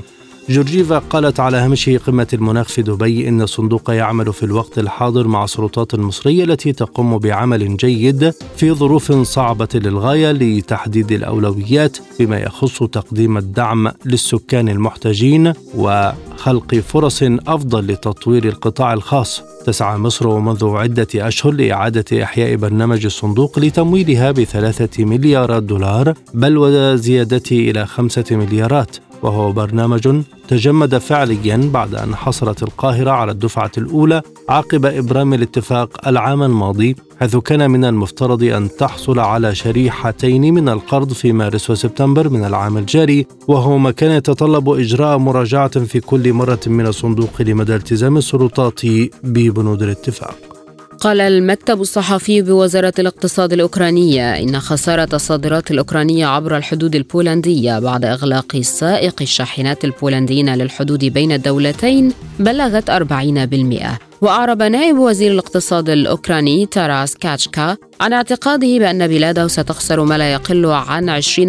جورجيفا قالت على هامش قمة المناخ في دبي إن الصندوق يعمل في الوقت الحاضر مع السلطات المصرية التي تقوم بعمل جيد في ظروف صعبة للغاية لتحديد الأولويات بما يخص تقديم الدعم للسكان المحتاجين وخلق فرص أفضل لتطوير القطاع الخاص. تسعى مصر منذ عدة أشهر لإعادة إحياء برنامج الصندوق لتمويلها بثلاثة مليارات دولار بل وزيادته إلى خمسة مليارات. وهو برنامج تجمد فعليا بعد أن حصلت القاهرة على الدفعة الأولى عقب إبرام الاتفاق العام الماضي حيث كان من المفترض أن تحصل على شريحتين من القرض في مارس وسبتمبر من العام الجاري وهو ما كان يتطلب إجراء مراجعة في كل مرة من الصندوق لمدى التزام السلطات ببنود الاتفاق. قال المكتب الصحفي بوزارة الاقتصاد الأوكرانية إن خسارة الصادرات الأوكرانية عبر الحدود البولندية بعد إغلاق سائق الشاحنات البولنديين للحدود بين الدولتين بلغت 40% وأعرب نائب وزير الاقتصاد الأوكراني تاراس كاتشكا عن اعتقاده بأن بلاده ستخسر ما لا يقل عن 20%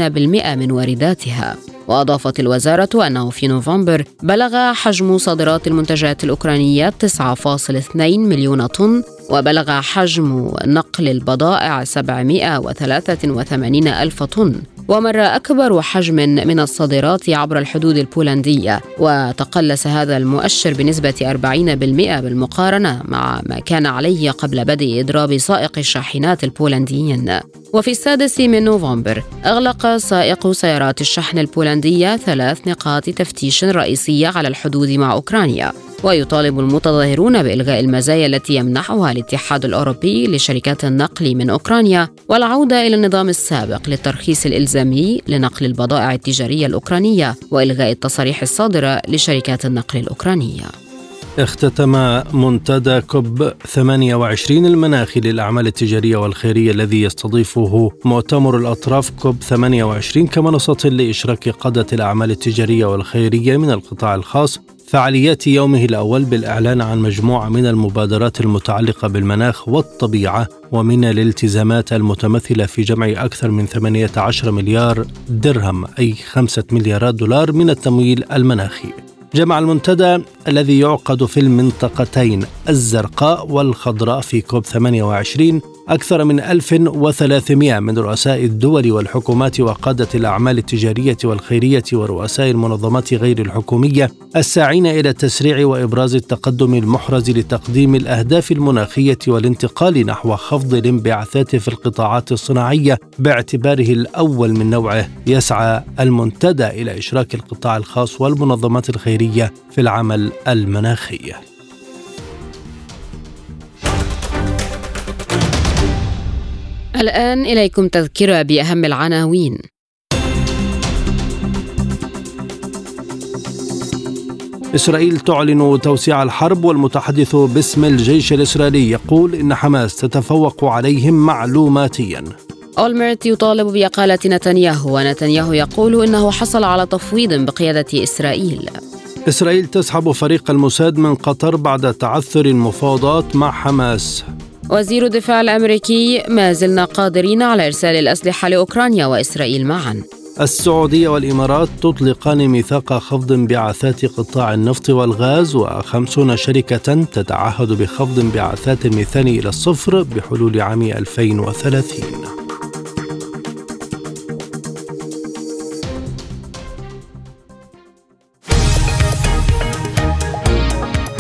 من وارداتها. وأضافت الوزارة أنه في نوفمبر بلغ حجم صادرات المنتجات الأوكرانية 9.2 مليون طن وبلغ حجم نقل البضائع 783 ألف طن. ومر أكبر حجم من الصادرات عبر الحدود البولندية وتقلص هذا المؤشر بنسبة 40% بالمقارنة مع ما كان عليه قبل بدء إضراب سائق الشاحنات البولنديين. وفي السادس من نوفمبر أغلق سائق سيارات الشحن البولندية ثلاث نقاط تفتيش رئيسية على الحدود مع أوكرانيا. ويطالب المتظاهرون بإلغاء المزايا التي يمنحها الاتحاد الأوروبي لشركات النقل من أوكرانيا والعودة إلى النظام السابق للترخيص الإلزامي لنقل البضائع التجارية الأوكرانية وإلغاء التصاريح الصادرة لشركات النقل الأوكرانية. اختتم منتدى كوب 28 المناخي للأعمال التجارية والخيرية الذي يستضيفه مؤتمر الأطراف كوب 28 كمنصة لإشراك قادة الأعمال التجارية والخيرية من القطاع الخاص فعاليات يومه الأول بالإعلان عن مجموعة من المبادرات المتعلقة بالمناخ والطبيعة ومن الالتزامات المتمثلة في جمع أكثر من 18 مليار درهم أي 5 مليارات دولار من التمويل المناخي. جمع المنتدى الذي يعقد في المنطقتين الزرقاء والخضراء في كوب 28 أكثر من 1300 من رؤساء الدول والحكومات وقادة الأعمال التجارية والخيرية ورؤساء المنظمات غير الحكومية الساعين إلى تسريع وإبراز التقدم المحرز لتقديم الأهداف المناخية والانتقال نحو خفض الانبعاثات في القطاعات الصناعية باعتباره الأول من نوعه. يسعى المنتدى إلى إشراك القطاع الخاص والمنظمات الخيرية في العمل المناخي. الآن إليكم تذكرة بأهم العناوين. إسرائيل تعلن توسيع الحرب والمتحدث باسم الجيش الإسرائيلي يقول إن حماس تتفوق عليهم معلوماتيا. أولمرت يطالب بإقالة نتنياهو ونتنياهو يقول إنه حصل على تفويض بقيادة إسرائيل. إسرائيل تسحب فريق الموساد من قطر بعد تعثر المفاوضات مع حماس. وزير الدفاع الأمريكي ما زلنا قادرين على إرسال الأسلحة لأوكرانيا وإسرائيل معا. السعودية والإمارات تطلقان ميثاق خفض انبعاثات قطاع النفط والغاز وخمسون شركة تتعهد بخفض انبعاثات الميثان إلى الصفر بحلول عام 2030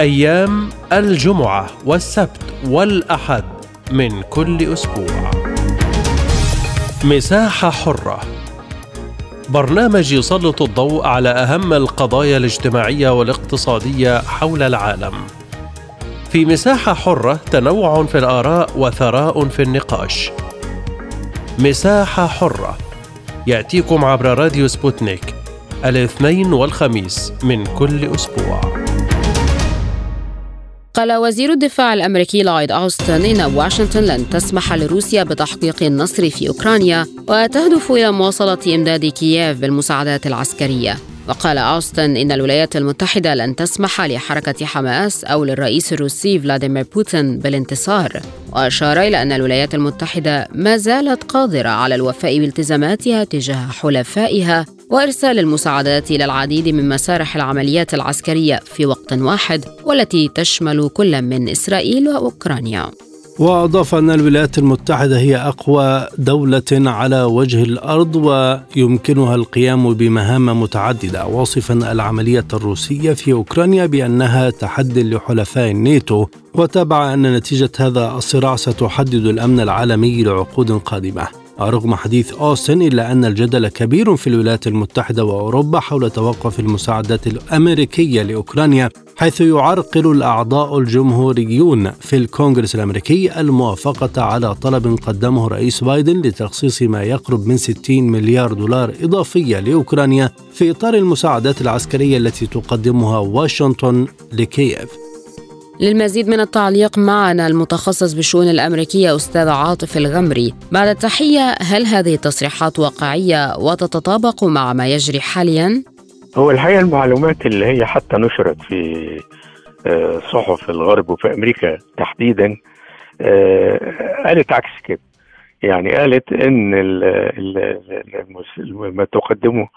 أيام الجمعة والسبت والأحد من كل أسبوع. مساحة حرة برنامج يسلط الضوء على أهم القضايا الاجتماعية والاقتصادية حول العالم. في مساحة حرة تنوع في الآراء وثراء في النقاش. مساحة حرة يأتيكم عبر راديو سبوتنيك الاثنين والخميس من كل أسبوع قال وزير الدفاع الأمريكي لويد أوستن إن واشنطن لن تسمح لروسيا بتحقيق النصر في أوكرانيا وتهدف إلى مواصلة إمداد كييف بالمساعدات العسكرية. وقال أوستن إن الولايات المتحدة لن تسمح لحركة حماس أو للرئيس الروسي فلاديمير بوتين بالانتصار. وأشار إلى أن الولايات المتحدة ما زالت قادرة على الوفاء بالتزاماتها تجاه حلفائها وإرسال المساعدات إلى العديد من مسارح العمليات العسكرية في وقت واحد والتي تشمل كل من إسرائيل وأوكرانيا. وأضاف أن الولايات المتحدة هي أقوى دولة على وجه الأرض ويمكنها القيام بمهام متعددة. واصفا العملية الروسية في أوكرانيا بأنها تحدي لحلفاء الناتو وتابع أن نتيجة هذا الصراع ستحدد الأمن العالمي لعقود قادمة. رغم حديث أوستن إلا أن الجدل كبير في الولايات المتحدة وأوروبا حول توقف المساعدات الأمريكية لأوكرانيا حيث يعرقل الأعضاء الجمهوريون في الكونغرس الأمريكي الموافقة على طلب قدمه رئيس بايدن لتخصيص ما يقرب من 60 مليار دولار إضافية لأوكرانيا في إطار المساعدات العسكرية التي تقدمها واشنطن لكييف. للمزيد من التعليق معنا المتخصص بالشؤون الأمريكية أستاذ عاطف الغمري بعد التحية هل هذه التصريحات واقعية وتتطابق مع ما يجري حاليا؟ هو الحقيقة المعلومات اللي هي حتى نشرت في آه، صحف الغرب وفي أمريكا تحديدا آه، قالت عكس كده يعني قالت إن ما تقدمه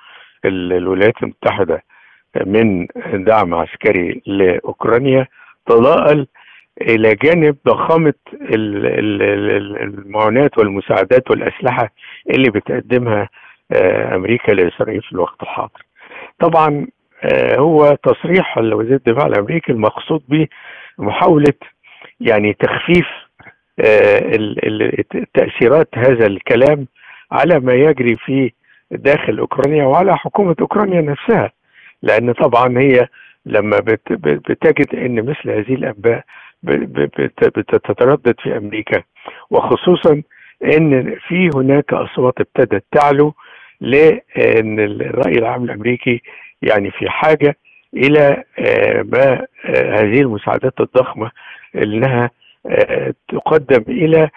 الولايات المتحدة من دعم عسكري لأوكرانيا تضاءل إلى جانب ضخامة المعونات والمساعدات والأسلحة اللي بتقدمها آه، أمريكا لإسرائيل في الوقت الحاضر. طبعا آه، هو تصريح وزير الدفاع الأمريكي المقصود به محاولة يعني تخفيف آه، تأثيرات هذا الكلام على ما يجري في داخل أوكرانيا وعلى حكومة أوكرانيا نفسها لأن طبعا هي لما بتجد إن مثل هذه الأنباء بتتردد في أمريكا وخصوصا إن في هناك أصوات ابتدت تعلو لإن الرأي العام الأمريكي يعني في حاجة إلى آه، ما آه، هذه المساعدات الضخمة إنها آه، تقدم إلى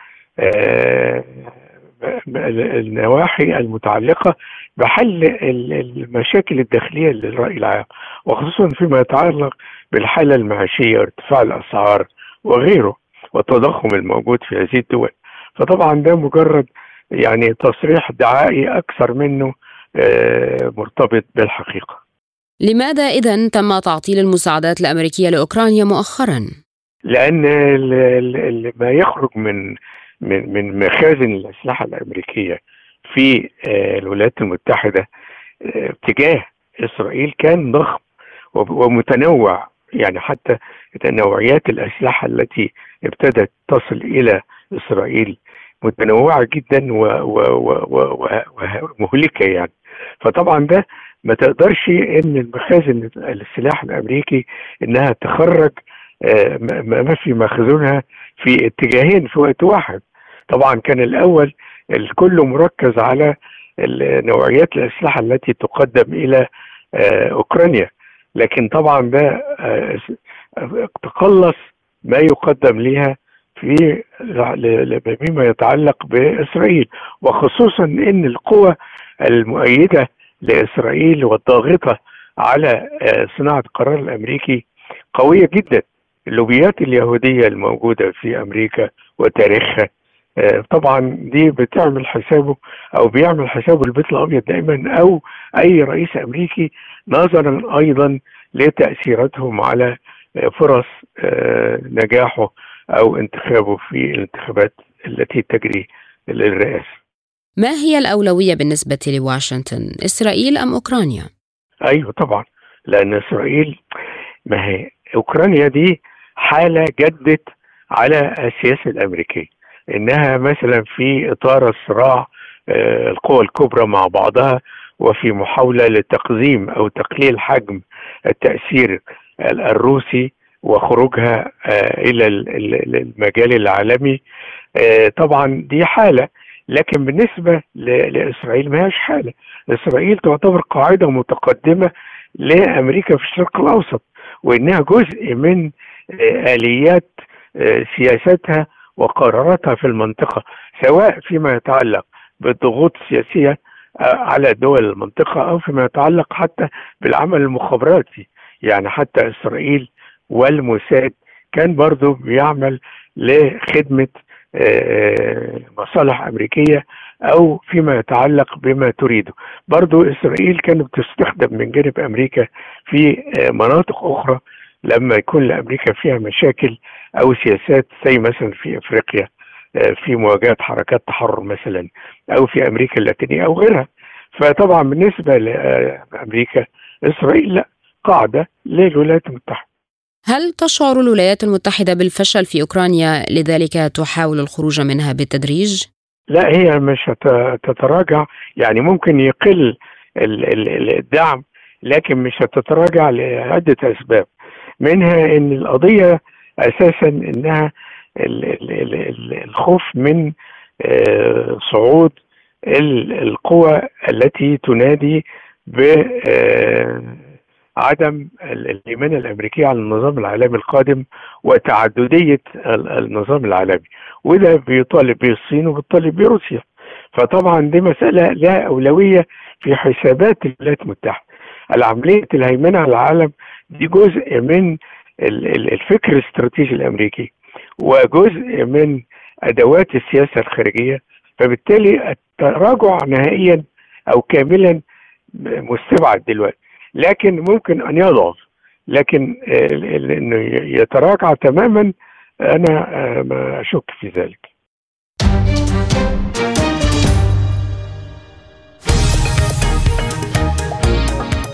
النواحي المتعلقة بحل المشاكل الداخلية للرأي العام وخصوصا فيما يتعلق بالحالة المعيشية وارتفاع الأسعار وغيره والتضخم الموجود في هذه الدول فطبعا ده مجرد يعني تصريح دعائي أكثر منه آه، مرتبط بالحقيقة لماذا إذا تم تعطيل المساعدات الأمريكية لأوكرانيا مؤخرا؟ لأن ما يخرج من من من مخازن الأسلحة الأمريكية في آه، الولايات المتحدة آه، تجاه إسرائيل كان ضخم ومتنوع. يعني حتى نوعيات الأسلحة التي ابتدت تصل إلى إسرائيل متنوعة جدا ومهلكه يعني. فطبعا ده ما تقدرش إن المخازن السلاح الأمريكي إنها تخرج آه، ما في مخزونها في اتجاهين في وقت واحد. طبعا كان الأول الكل مركز على نوعيات الأسلحة التي تقدم إلى آه، أوكرانيا. لكن طبعا ده آه، تقلص ما يقدم لها في بما يتعلق بإسرائيل. وخصوصا إن القوى المؤيدة لإسرائيل والضاغطة على صناعة القرار الأمريكي قوية جدا. اللوبيات اليهودية الموجودة في أمريكا وتاريخها آه، طبعا دي بتعمل حسابه أو بيعمل حسابه البيت الأبيض دائما أو أي رئيس أمريكي نظرا أيضا لتأثيراتهم على آه، فرص آه، نجاحه أو انتخابه في الانتخابات التي تجري للرئاسة. ما هي الأولوية بالنسبة لواشنطن؟ إسرائيل أم أوكرانيا؟ أيوه طبعا لأن إسرائيل ما هي أوكرانيا دي حالة جدت على السياسة الأمريكية إنها مثلا في إطار الصراع آه، القوى الكبرى مع بعضها وفي محاولة لتقزيم أو تقليل حجم التأثير الروسي وخروجها آه، إلى المجال العالمي. آه، طبعا دي حالة لكن بالنسبة لإسرائيل ما هيش حالة. إسرائيل تعتبر قاعدة متقدمة لأمريكا في الشرق الأوسط وإنها جزء من آليات آه، سياستها وقراراتها في المنطقة سواء فيما يتعلق بالضغوط السياسية آه، على دول المنطقة أو فيما يتعلق حتى بالعمل المخابراتي. يعني حتى إسرائيل والموساد كان برضه بيعمل لخدمة مصالح أمريكية أو فيما يتعلق بما تريده. برضو إسرائيل كانت بتستخدم من جانب أمريكا في مناطق أخرى لما يكون لأمريكا فيها مشاكل أو سياسات زي مثلا في أفريقيا في مواجهة حركات تحرر مثلا أو في أمريكا اللاتينية أو غيرها. فطبعا بالنسبة لأمريكا إسرائيل لا قاعدة للولايات المتحدة. هل تشعر الولايات المتحدة بالفشل في أوكرانيا لذلك تحاول الخروج منها بالتدريج؟ لا هي مش هتتراجع يعني ممكن يقل الدعم لكن مش هتتراجع لعدة أسباب. منها أن القضية أساسا أنها الخوف من آه، صعود القوى التي تنادي بعدم آه، الإيمان الأمريكية على النظام العالمي القادم وتعددية النظام العالمي. وده بيطالب بيه الصين وبيطالب بيه روسيا فطبعا دي مسألة لها أولوية في حسابات الولايات المتحدة. العملية الهيمنة على العالم دي جزء من الفكر الاستراتيجي الأمريكي وجزء من أدوات السياسة الخارجية فبالتالي التراجع نهائيا أو كاملا مستبعد دلوقتي. لكن ممكن أن يضعف لكن إنه يتراجع تماما أنا آه، ما أشك في ذلك.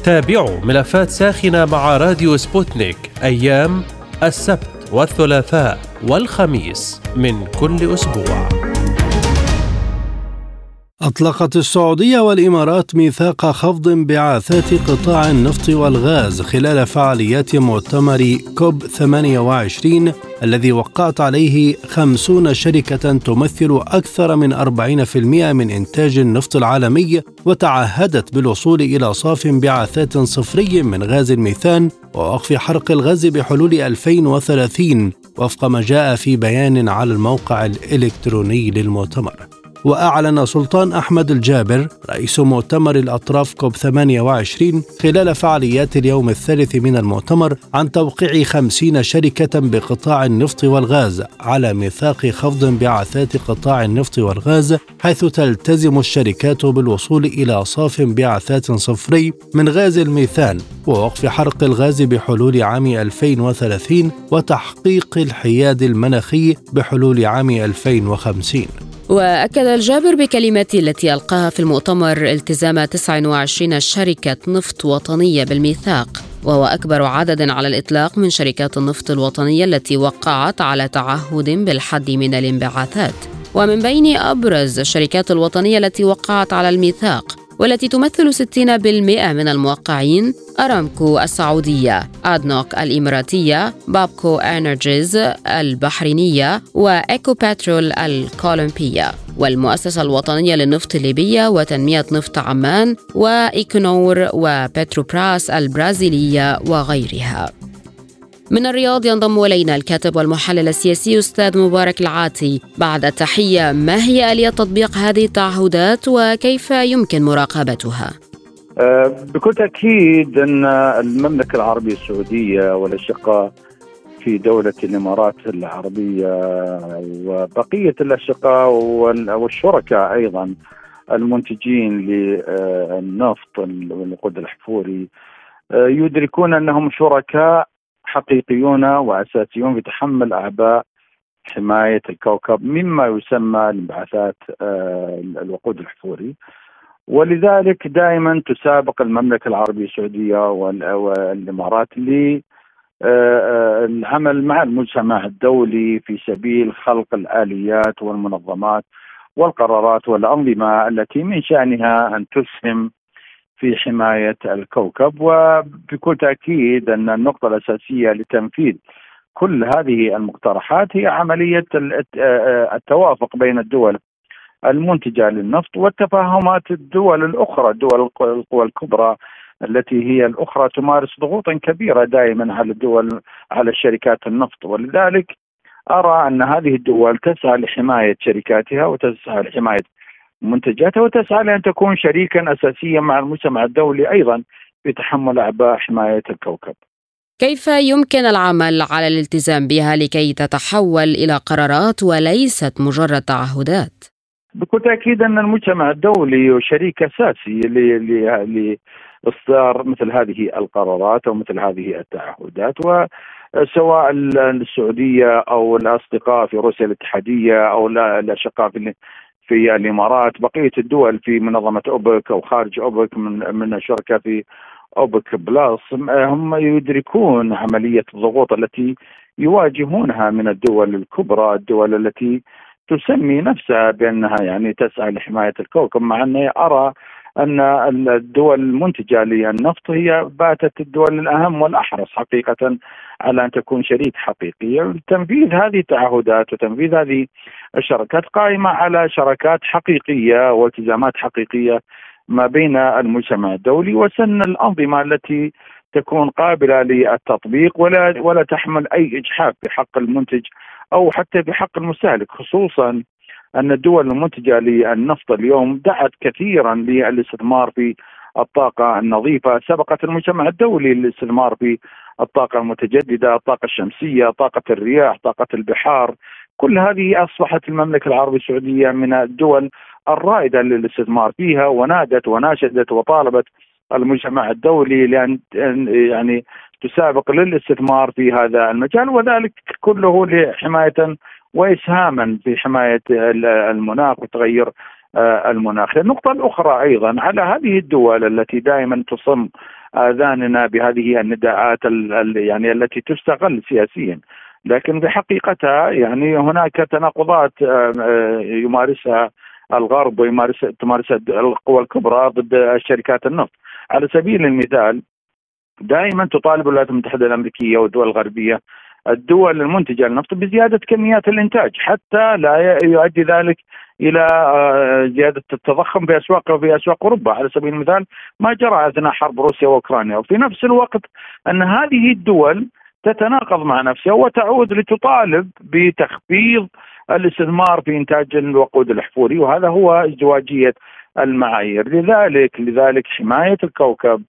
تابعوا ملفات ساخنة مع راديو سبوتنيك أيام السبت والثلاثاء والخميس من كل أسبوع. أطلقت السعودية والإمارات ميثاق خفض انبعاثات قطاع النفط والغاز خلال فعاليات مؤتمر كوب 28 الذي وقعت عليه خمسون شركة تمثل أكثر من 40% من إنتاج النفط العالمي وتعهدت بالوصول إلى صافي انبعاثات صفري من غاز الميثان ووقف حرق الغاز بحلول 2030 وفق ما جاء في بيان على الموقع الإلكتروني للمؤتمر. وأعلن سلطان أحمد الجابر رئيس مؤتمر الأطراف كوب 28 خلال فعاليات اليوم الثالث من المؤتمر عن توقيع خمسين شركة بقطاع النفط والغاز على ميثاق خفض انبعاثات قطاع النفط والغاز حيث تلتزم الشركات بالوصول إلى صافي انبعاثات صفري من غاز الميثان ووقف حرق الغاز بحلول عام 2030 وتحقيق الحياد المناخي بحلول عام 2050 وأكد الجابر بكلماته التي ألقاها في المؤتمر التزام 29 شركة نفط وطنية بالميثاق وهو أكبر عدد على الإطلاق من شركات النفط الوطنية التي وقعت على تعهد بالحد من الانبعاثات. ومن بين أبرز الشركات الوطنية التي وقعت على الميثاق والتي تمثل 60% من الموقعين أرامكو السعودية أدنوك الإماراتية بابكو إنرجيز البحرينية وإيكو بترول الكولومبية. والمؤسسة الوطنية للنفط الليبية وتنمية نفط عمان وإيكونور وبتروبراس البرازيلية وغيرها. من الرياض ينضم إلينا الكاتب والمحلل السياسي أستاذ مبارك العاتي بعد التحية ما هي آلية تطبيق هذه التعهدات وكيف يمكن مراقبتها؟ أه، بكل تأكيد أن المملكة العربية السعودية والأشقاء في دولة الإمارات العربية وبقية الأشقاء والشركاء أيضا المنتجين للنفط والوقود الأحفوري أه، يدركون أنهم شركاء حقيقيون وأساسيون في تحمل أعباء حماية الكوكب مما يسمى الانبعاثات آه، الوقود الاحفوري ولذلك دائما تسابق المملكة العربية السعودية والإمارات ل آه، العمل مع المجتمع الدولي في سبيل خلق الآليات والمنظمات والقرارات والأنظمة التي من شأنها أن تسهم في حماية الكوكب وبكل تأكيد أن النقطة الأساسية لتنفيذ كل هذه المقترحات هي عملية التوافق بين الدول المنتجة للنفط والتفاهمات الدول الأخرى دول القوى الكبرى التي هي الأخرى تمارس ضغوطا كبيرة دائما على الدول على شركات النفط. ولذلك أرى أن هذه الدول تسعى لحماية شركاتها وتسعى لحماية منتجاتها وتسعى لأن تكون شريكا أساسيا مع المجتمع الدولي أيضا في تحمل أعباء حماية الكوكب كيف يمكن العمل على الالتزام بها لكي تتحول إلى قرارات وليست مجرد تعهدات؟ بكل تأكيد أن المجتمع الدولي شريك أساسي لإصدار مثل هذه القرارات أو مثل هذه التعهدات وسواء السعودية أو الأصدقاء في روسيا الاتحادية أو الأشقاء في في الإمارات. بقية الدول في منظمة أوبك أو خارج أوبك من من الشركاء في أوبك بلس هم يدركون عملية الضغوط التي يواجهونها من الدول الكبرى الدول التي تسمي نفسها بأنها يعني تسعى لحماية الكوكب مع أني أرى أن الدول المنتجة للنفط هي باتت الدول الأهم والأحرص حقيقة على أن تكون شريك حقيقي، تنفيذ هذه التعهدات وتنفيذ هذه الشراكات قائمة على شراكات حقيقية والتزامات حقيقية ما بين المجتمع الدولي وسن الأنظمة التي تكون قابلة للتطبيق ولا ولا تحمل أي إجحاف في حق المنتج أو حتى في حق المستهلك خصوصا أن الدول المنتجة للنفط اليوم دعت كثيرا للاستثمار في الطاقة النظيفة، سبقت المجتمع الدولي للاستثمار في الطاقة المتجددة، الطاقة الشمسية، طاقة الرياح، طاقة البحار، كل هذه أصبحت المملكة العربية السعودية من الدول الرائدة للاستثمار فيها ونادت وناشدت وطالبت المجتمع الدولي لأن يعني تسابق للاستثمار في هذا المجال وذلك كله لحماية وإسهاما في حماية المناخ وتغير آه، المناخ. النقطة الأخرى أيضا على هذه الدول التي دائما تصم آذاننا بهذه النداءات يعني التي تستغل سياسيا. لكن بحقيقتها يعني هناك تناقضات آه، آه، يمارسها الغرب ويمارس تمارس القوى الكبرى ضد شركات النفط. على سبيل المثال دائما تطالب الولايات المتحدة الأمريكية والدول الغربية الدول المنتجة للنفط بزيادة كميات الإنتاج حتى لا يؤدي ذلك إلى آه، زيادة التضخم في أسواق في أسواق أوروبا. على سبيل المثال ما جرى أثناء حرب روسيا وأوكرانيا. وفي نفس الوقت أن هذه الدول تتناقض مع نفسها وتعود لتطالب بتخفيض الاستثمار في إنتاج الوقود الأحفوري وهذا هو ازدواجية المعايير. لذلك لذلك حماية الكوكب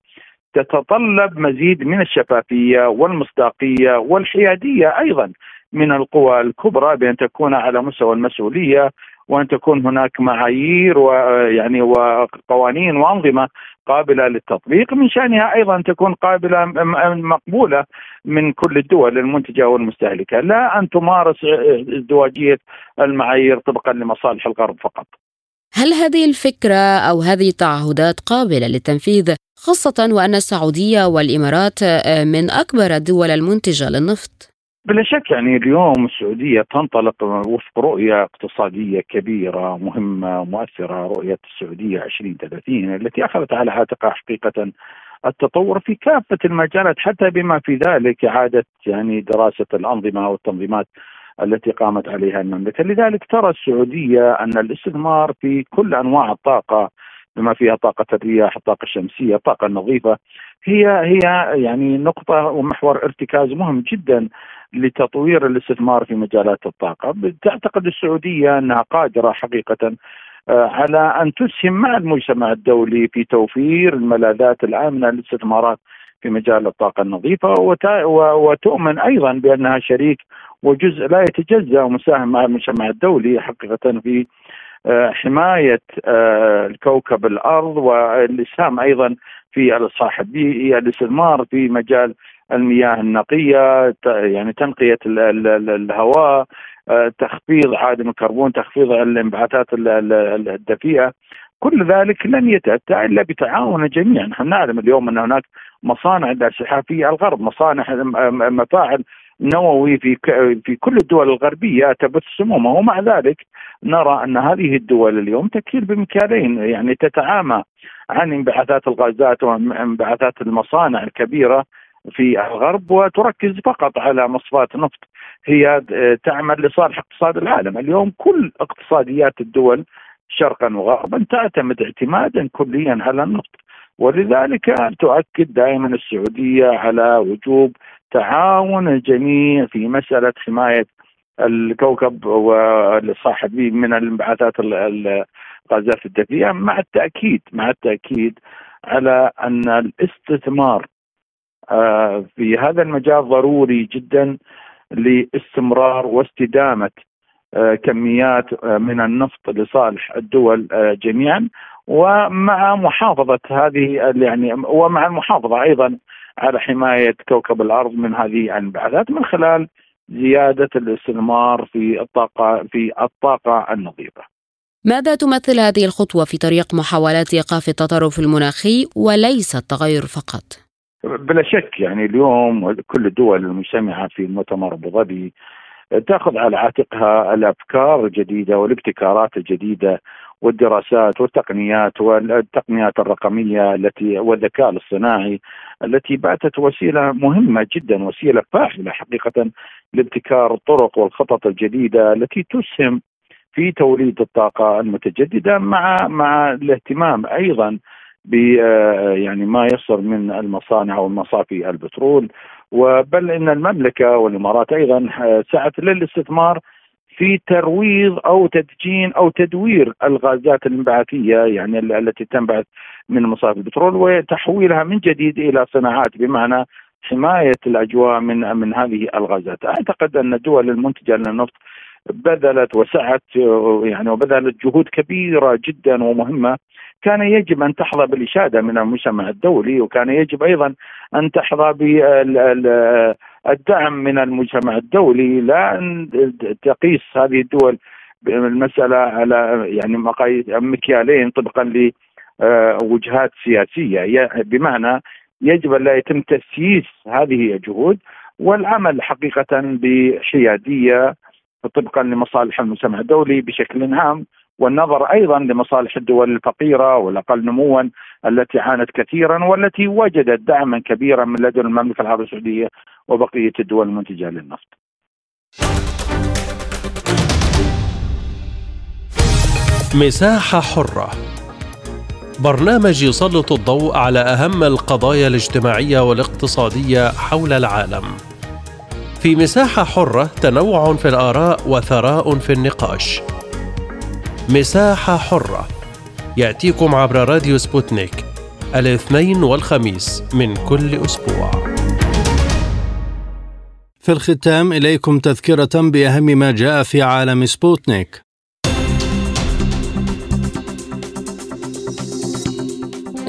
تتطلب مزيد من الشفافية والمصداقية والحيادية أيضا من القوى الكبرى بأن تكون على مستوى المسؤولية وأن تكون هناك معايير ويعني وقوانين وأنظمة قابلة للتطبيق من شأنها أيضا تكون قابلة مقبولة من كل الدول المنتجة والمستهلكة، لا أن تمارس ازدواجية المعايير طبقا لمصالح الغرب فقط. هل هذه الفكرة أو هذه التعهدات قابلة للتنفيذ خاصة وأن السعودية والإمارات من أكبر الدول المنتجة للنفط؟ بلا شك يعني اليوم السعودية تنطلق وفق رؤية اقتصادية كبيرة مهمة مؤثرة رؤية السعودية 2030 التي أخذت على عاتقها حقيقة التطور في كافة المجالات حتى بما في ذلك إعادة يعني دراسة الأنظمة والتنظيمات التي قامت عليها المملكة. لذلك ترى السعودية أن الاستثمار في كل أنواع الطاقة بما فيها طاقة الرياح الطاقة الشمسية الطاقة النظيفة هي هي يعني نقطة ومحور ارتكاز مهم جدا لتطوير الاستثمار في مجالات الطاقة. تعتقد السعودية أنها قادرة حقيقة آه، على أن تسهم مع المجتمع الدولي في توفير الملاذات الآمنة للاستثمارات. في مجال الطاقة النظيفة وتؤمن أيضا بأنها شريك وجزء لا يتجزأ ومساهم مع المجتمع الدولي حقيقة في آه، حماية آه، الكوكب الأرض والإسهام أيضا في البيئي الاستثمار في مجال المياه النقية يعني تنقية الهواء آه، تخفيض عادم الكربون تخفيض الانبعاثات الدفيئة. كل ذلك لن يتأتى إلا بتعاون جميعا، نحن نعلم اليوم أن هناك مصانع في الغرب، مصانع مفاعل نووي في في كل الدول الغربية تبث سمومه ومع ذلك نرى أن هذه الدول اليوم تكيل بمكيالين يعني تتعامى عن انبعاثات الغازات وانبعاثات المصانع الكبيرة في الغرب وتركز فقط على مصفات نفط هي تعمل لصالح اقتصاد العالم. اليوم كل اقتصاديات الدول شرقا وغربا تعتمد اعتمادا كليا على النفط. ولذلك تؤكد دائما السعودية على وجوب تعاون الجميع في مسألة حماية الكوكب والصاحب من الانبعاثات الغازات الدفيئة مع التأكيد مع التأكيد على أن الاستثمار آه، في هذا المجال ضروري جدا لاستمرار واستدامة كميات آه، من النفط لصالح الدول جميعا ومع محافظة هذه يعني ومع المحافظة أيضا على حماية كوكب الأرض من هذه الانبعاثات من خلال زيادة الاستثمار في الطاقة في الطاقة النظيفة. ماذا تمثل هذه الخطوة في طريق محاولات إيقاف التطرف المناخي وليس التغير فقط؟ بلا شك يعني اليوم كل الدول المجتمعة في مؤتمر أبو ظبي تأخذ على عاتقها الأفكار الجديدة والابتكارات الجديدة والدراسات والتقنيات والتقنيات الرقمية التي والذكاء الاصطناعي التي باتت وسيلة مهمة جدا وسيلة فاعله حقيقة لابتكار الطرق والخطط الجديدة التي تسهم في توليد الطاقة المتجددة مع مع الاهتمام أيضا ب آه، يعني ما يصدر من المصانع والمصافي البترول. وبل إن المملكة والإمارات أيضا آه، سعت للاستثمار في ترويض أو تدجين أو تدوير الغازات الانبعاثيه يعني التي تنبعث من مصافي البترول وتحويلها من جديد إلى صناعات بمعنى حماية الأجواء من من هذه الغازات، أعتقد أن الدول المنتجة للنفط بذلت وسعت آه، يعني وبذلت جهود كبيرة جدا ومهمة كان يجب أن تحظى بالإشادة من المجتمع الدولي وكان يجب أيضا أن تحظى بالدعم من المجتمع الدولي. لا أن تقيس هذه الدول المساله على يعني مكيالين طبقا لوجهات سياسية. بمعنى يجب أن لا يتم تسييس هذه الجهود والعمل حقيقه بحيادية طبقا لمصالح المجتمع الدولي بشكل عام. والنظر أيضا لمصالح الدول الفقيرة والأقل نموا التي عانت كثيرا والتي وجدت دعما كبيرا من لدن المملكة العربية السعودية وبقية الدول المنتجه للنفط. مساحة حرة برنامج يسلط الضوء على أهم القضايا الاجتماعية والاقتصادية حول العالم. في مساحة حرة تنوع في الآراء وثراء في النقاش. مساحة حرة. يأتيكم عبر راديو سبوتنيك الاثنين والخميس من كل أسبوع. في الختام إليكم تذكرة بأهم ما جاء في عالم سبوتنيك.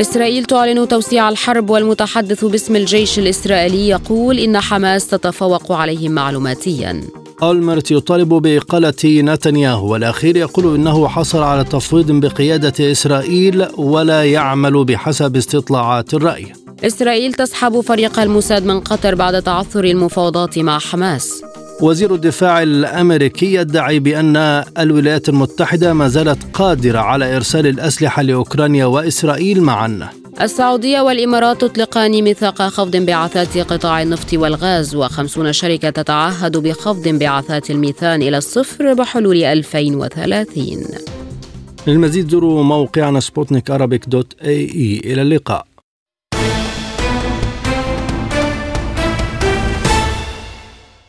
إسرائيل تعلن توسيع الحرب والمتحدث باسم الجيش الإسرائيلي يقول إن حماس تتفوق عليهم معلوماتياً. أولمرت يطالب بإقالة نتنياهو والأخير يقول إنه حصل على تفويض بقيادة إسرائيل ولا يعمل بحسب استطلاعات الرأي. إسرائيل تسحب فريق الموساد من قطر بعد تعثر المفاوضات مع حماس. وزير الدفاع الأمريكي يدعي بأن الولايات المتحدة ما زالت قادرة على إرسال الأسلحة لأوكرانيا وإسرائيل معا. السعودية والإمارات تطلقان ميثاق خفض انبعاثات قطاع النفط والغاز وخمسون شركة تتعهد بخفض انبعاثات الميثان إلى الصفر بحلول 2030 للمزيد زوروا موقعنا سبوتنيك دوت إي. إلى اللقاء.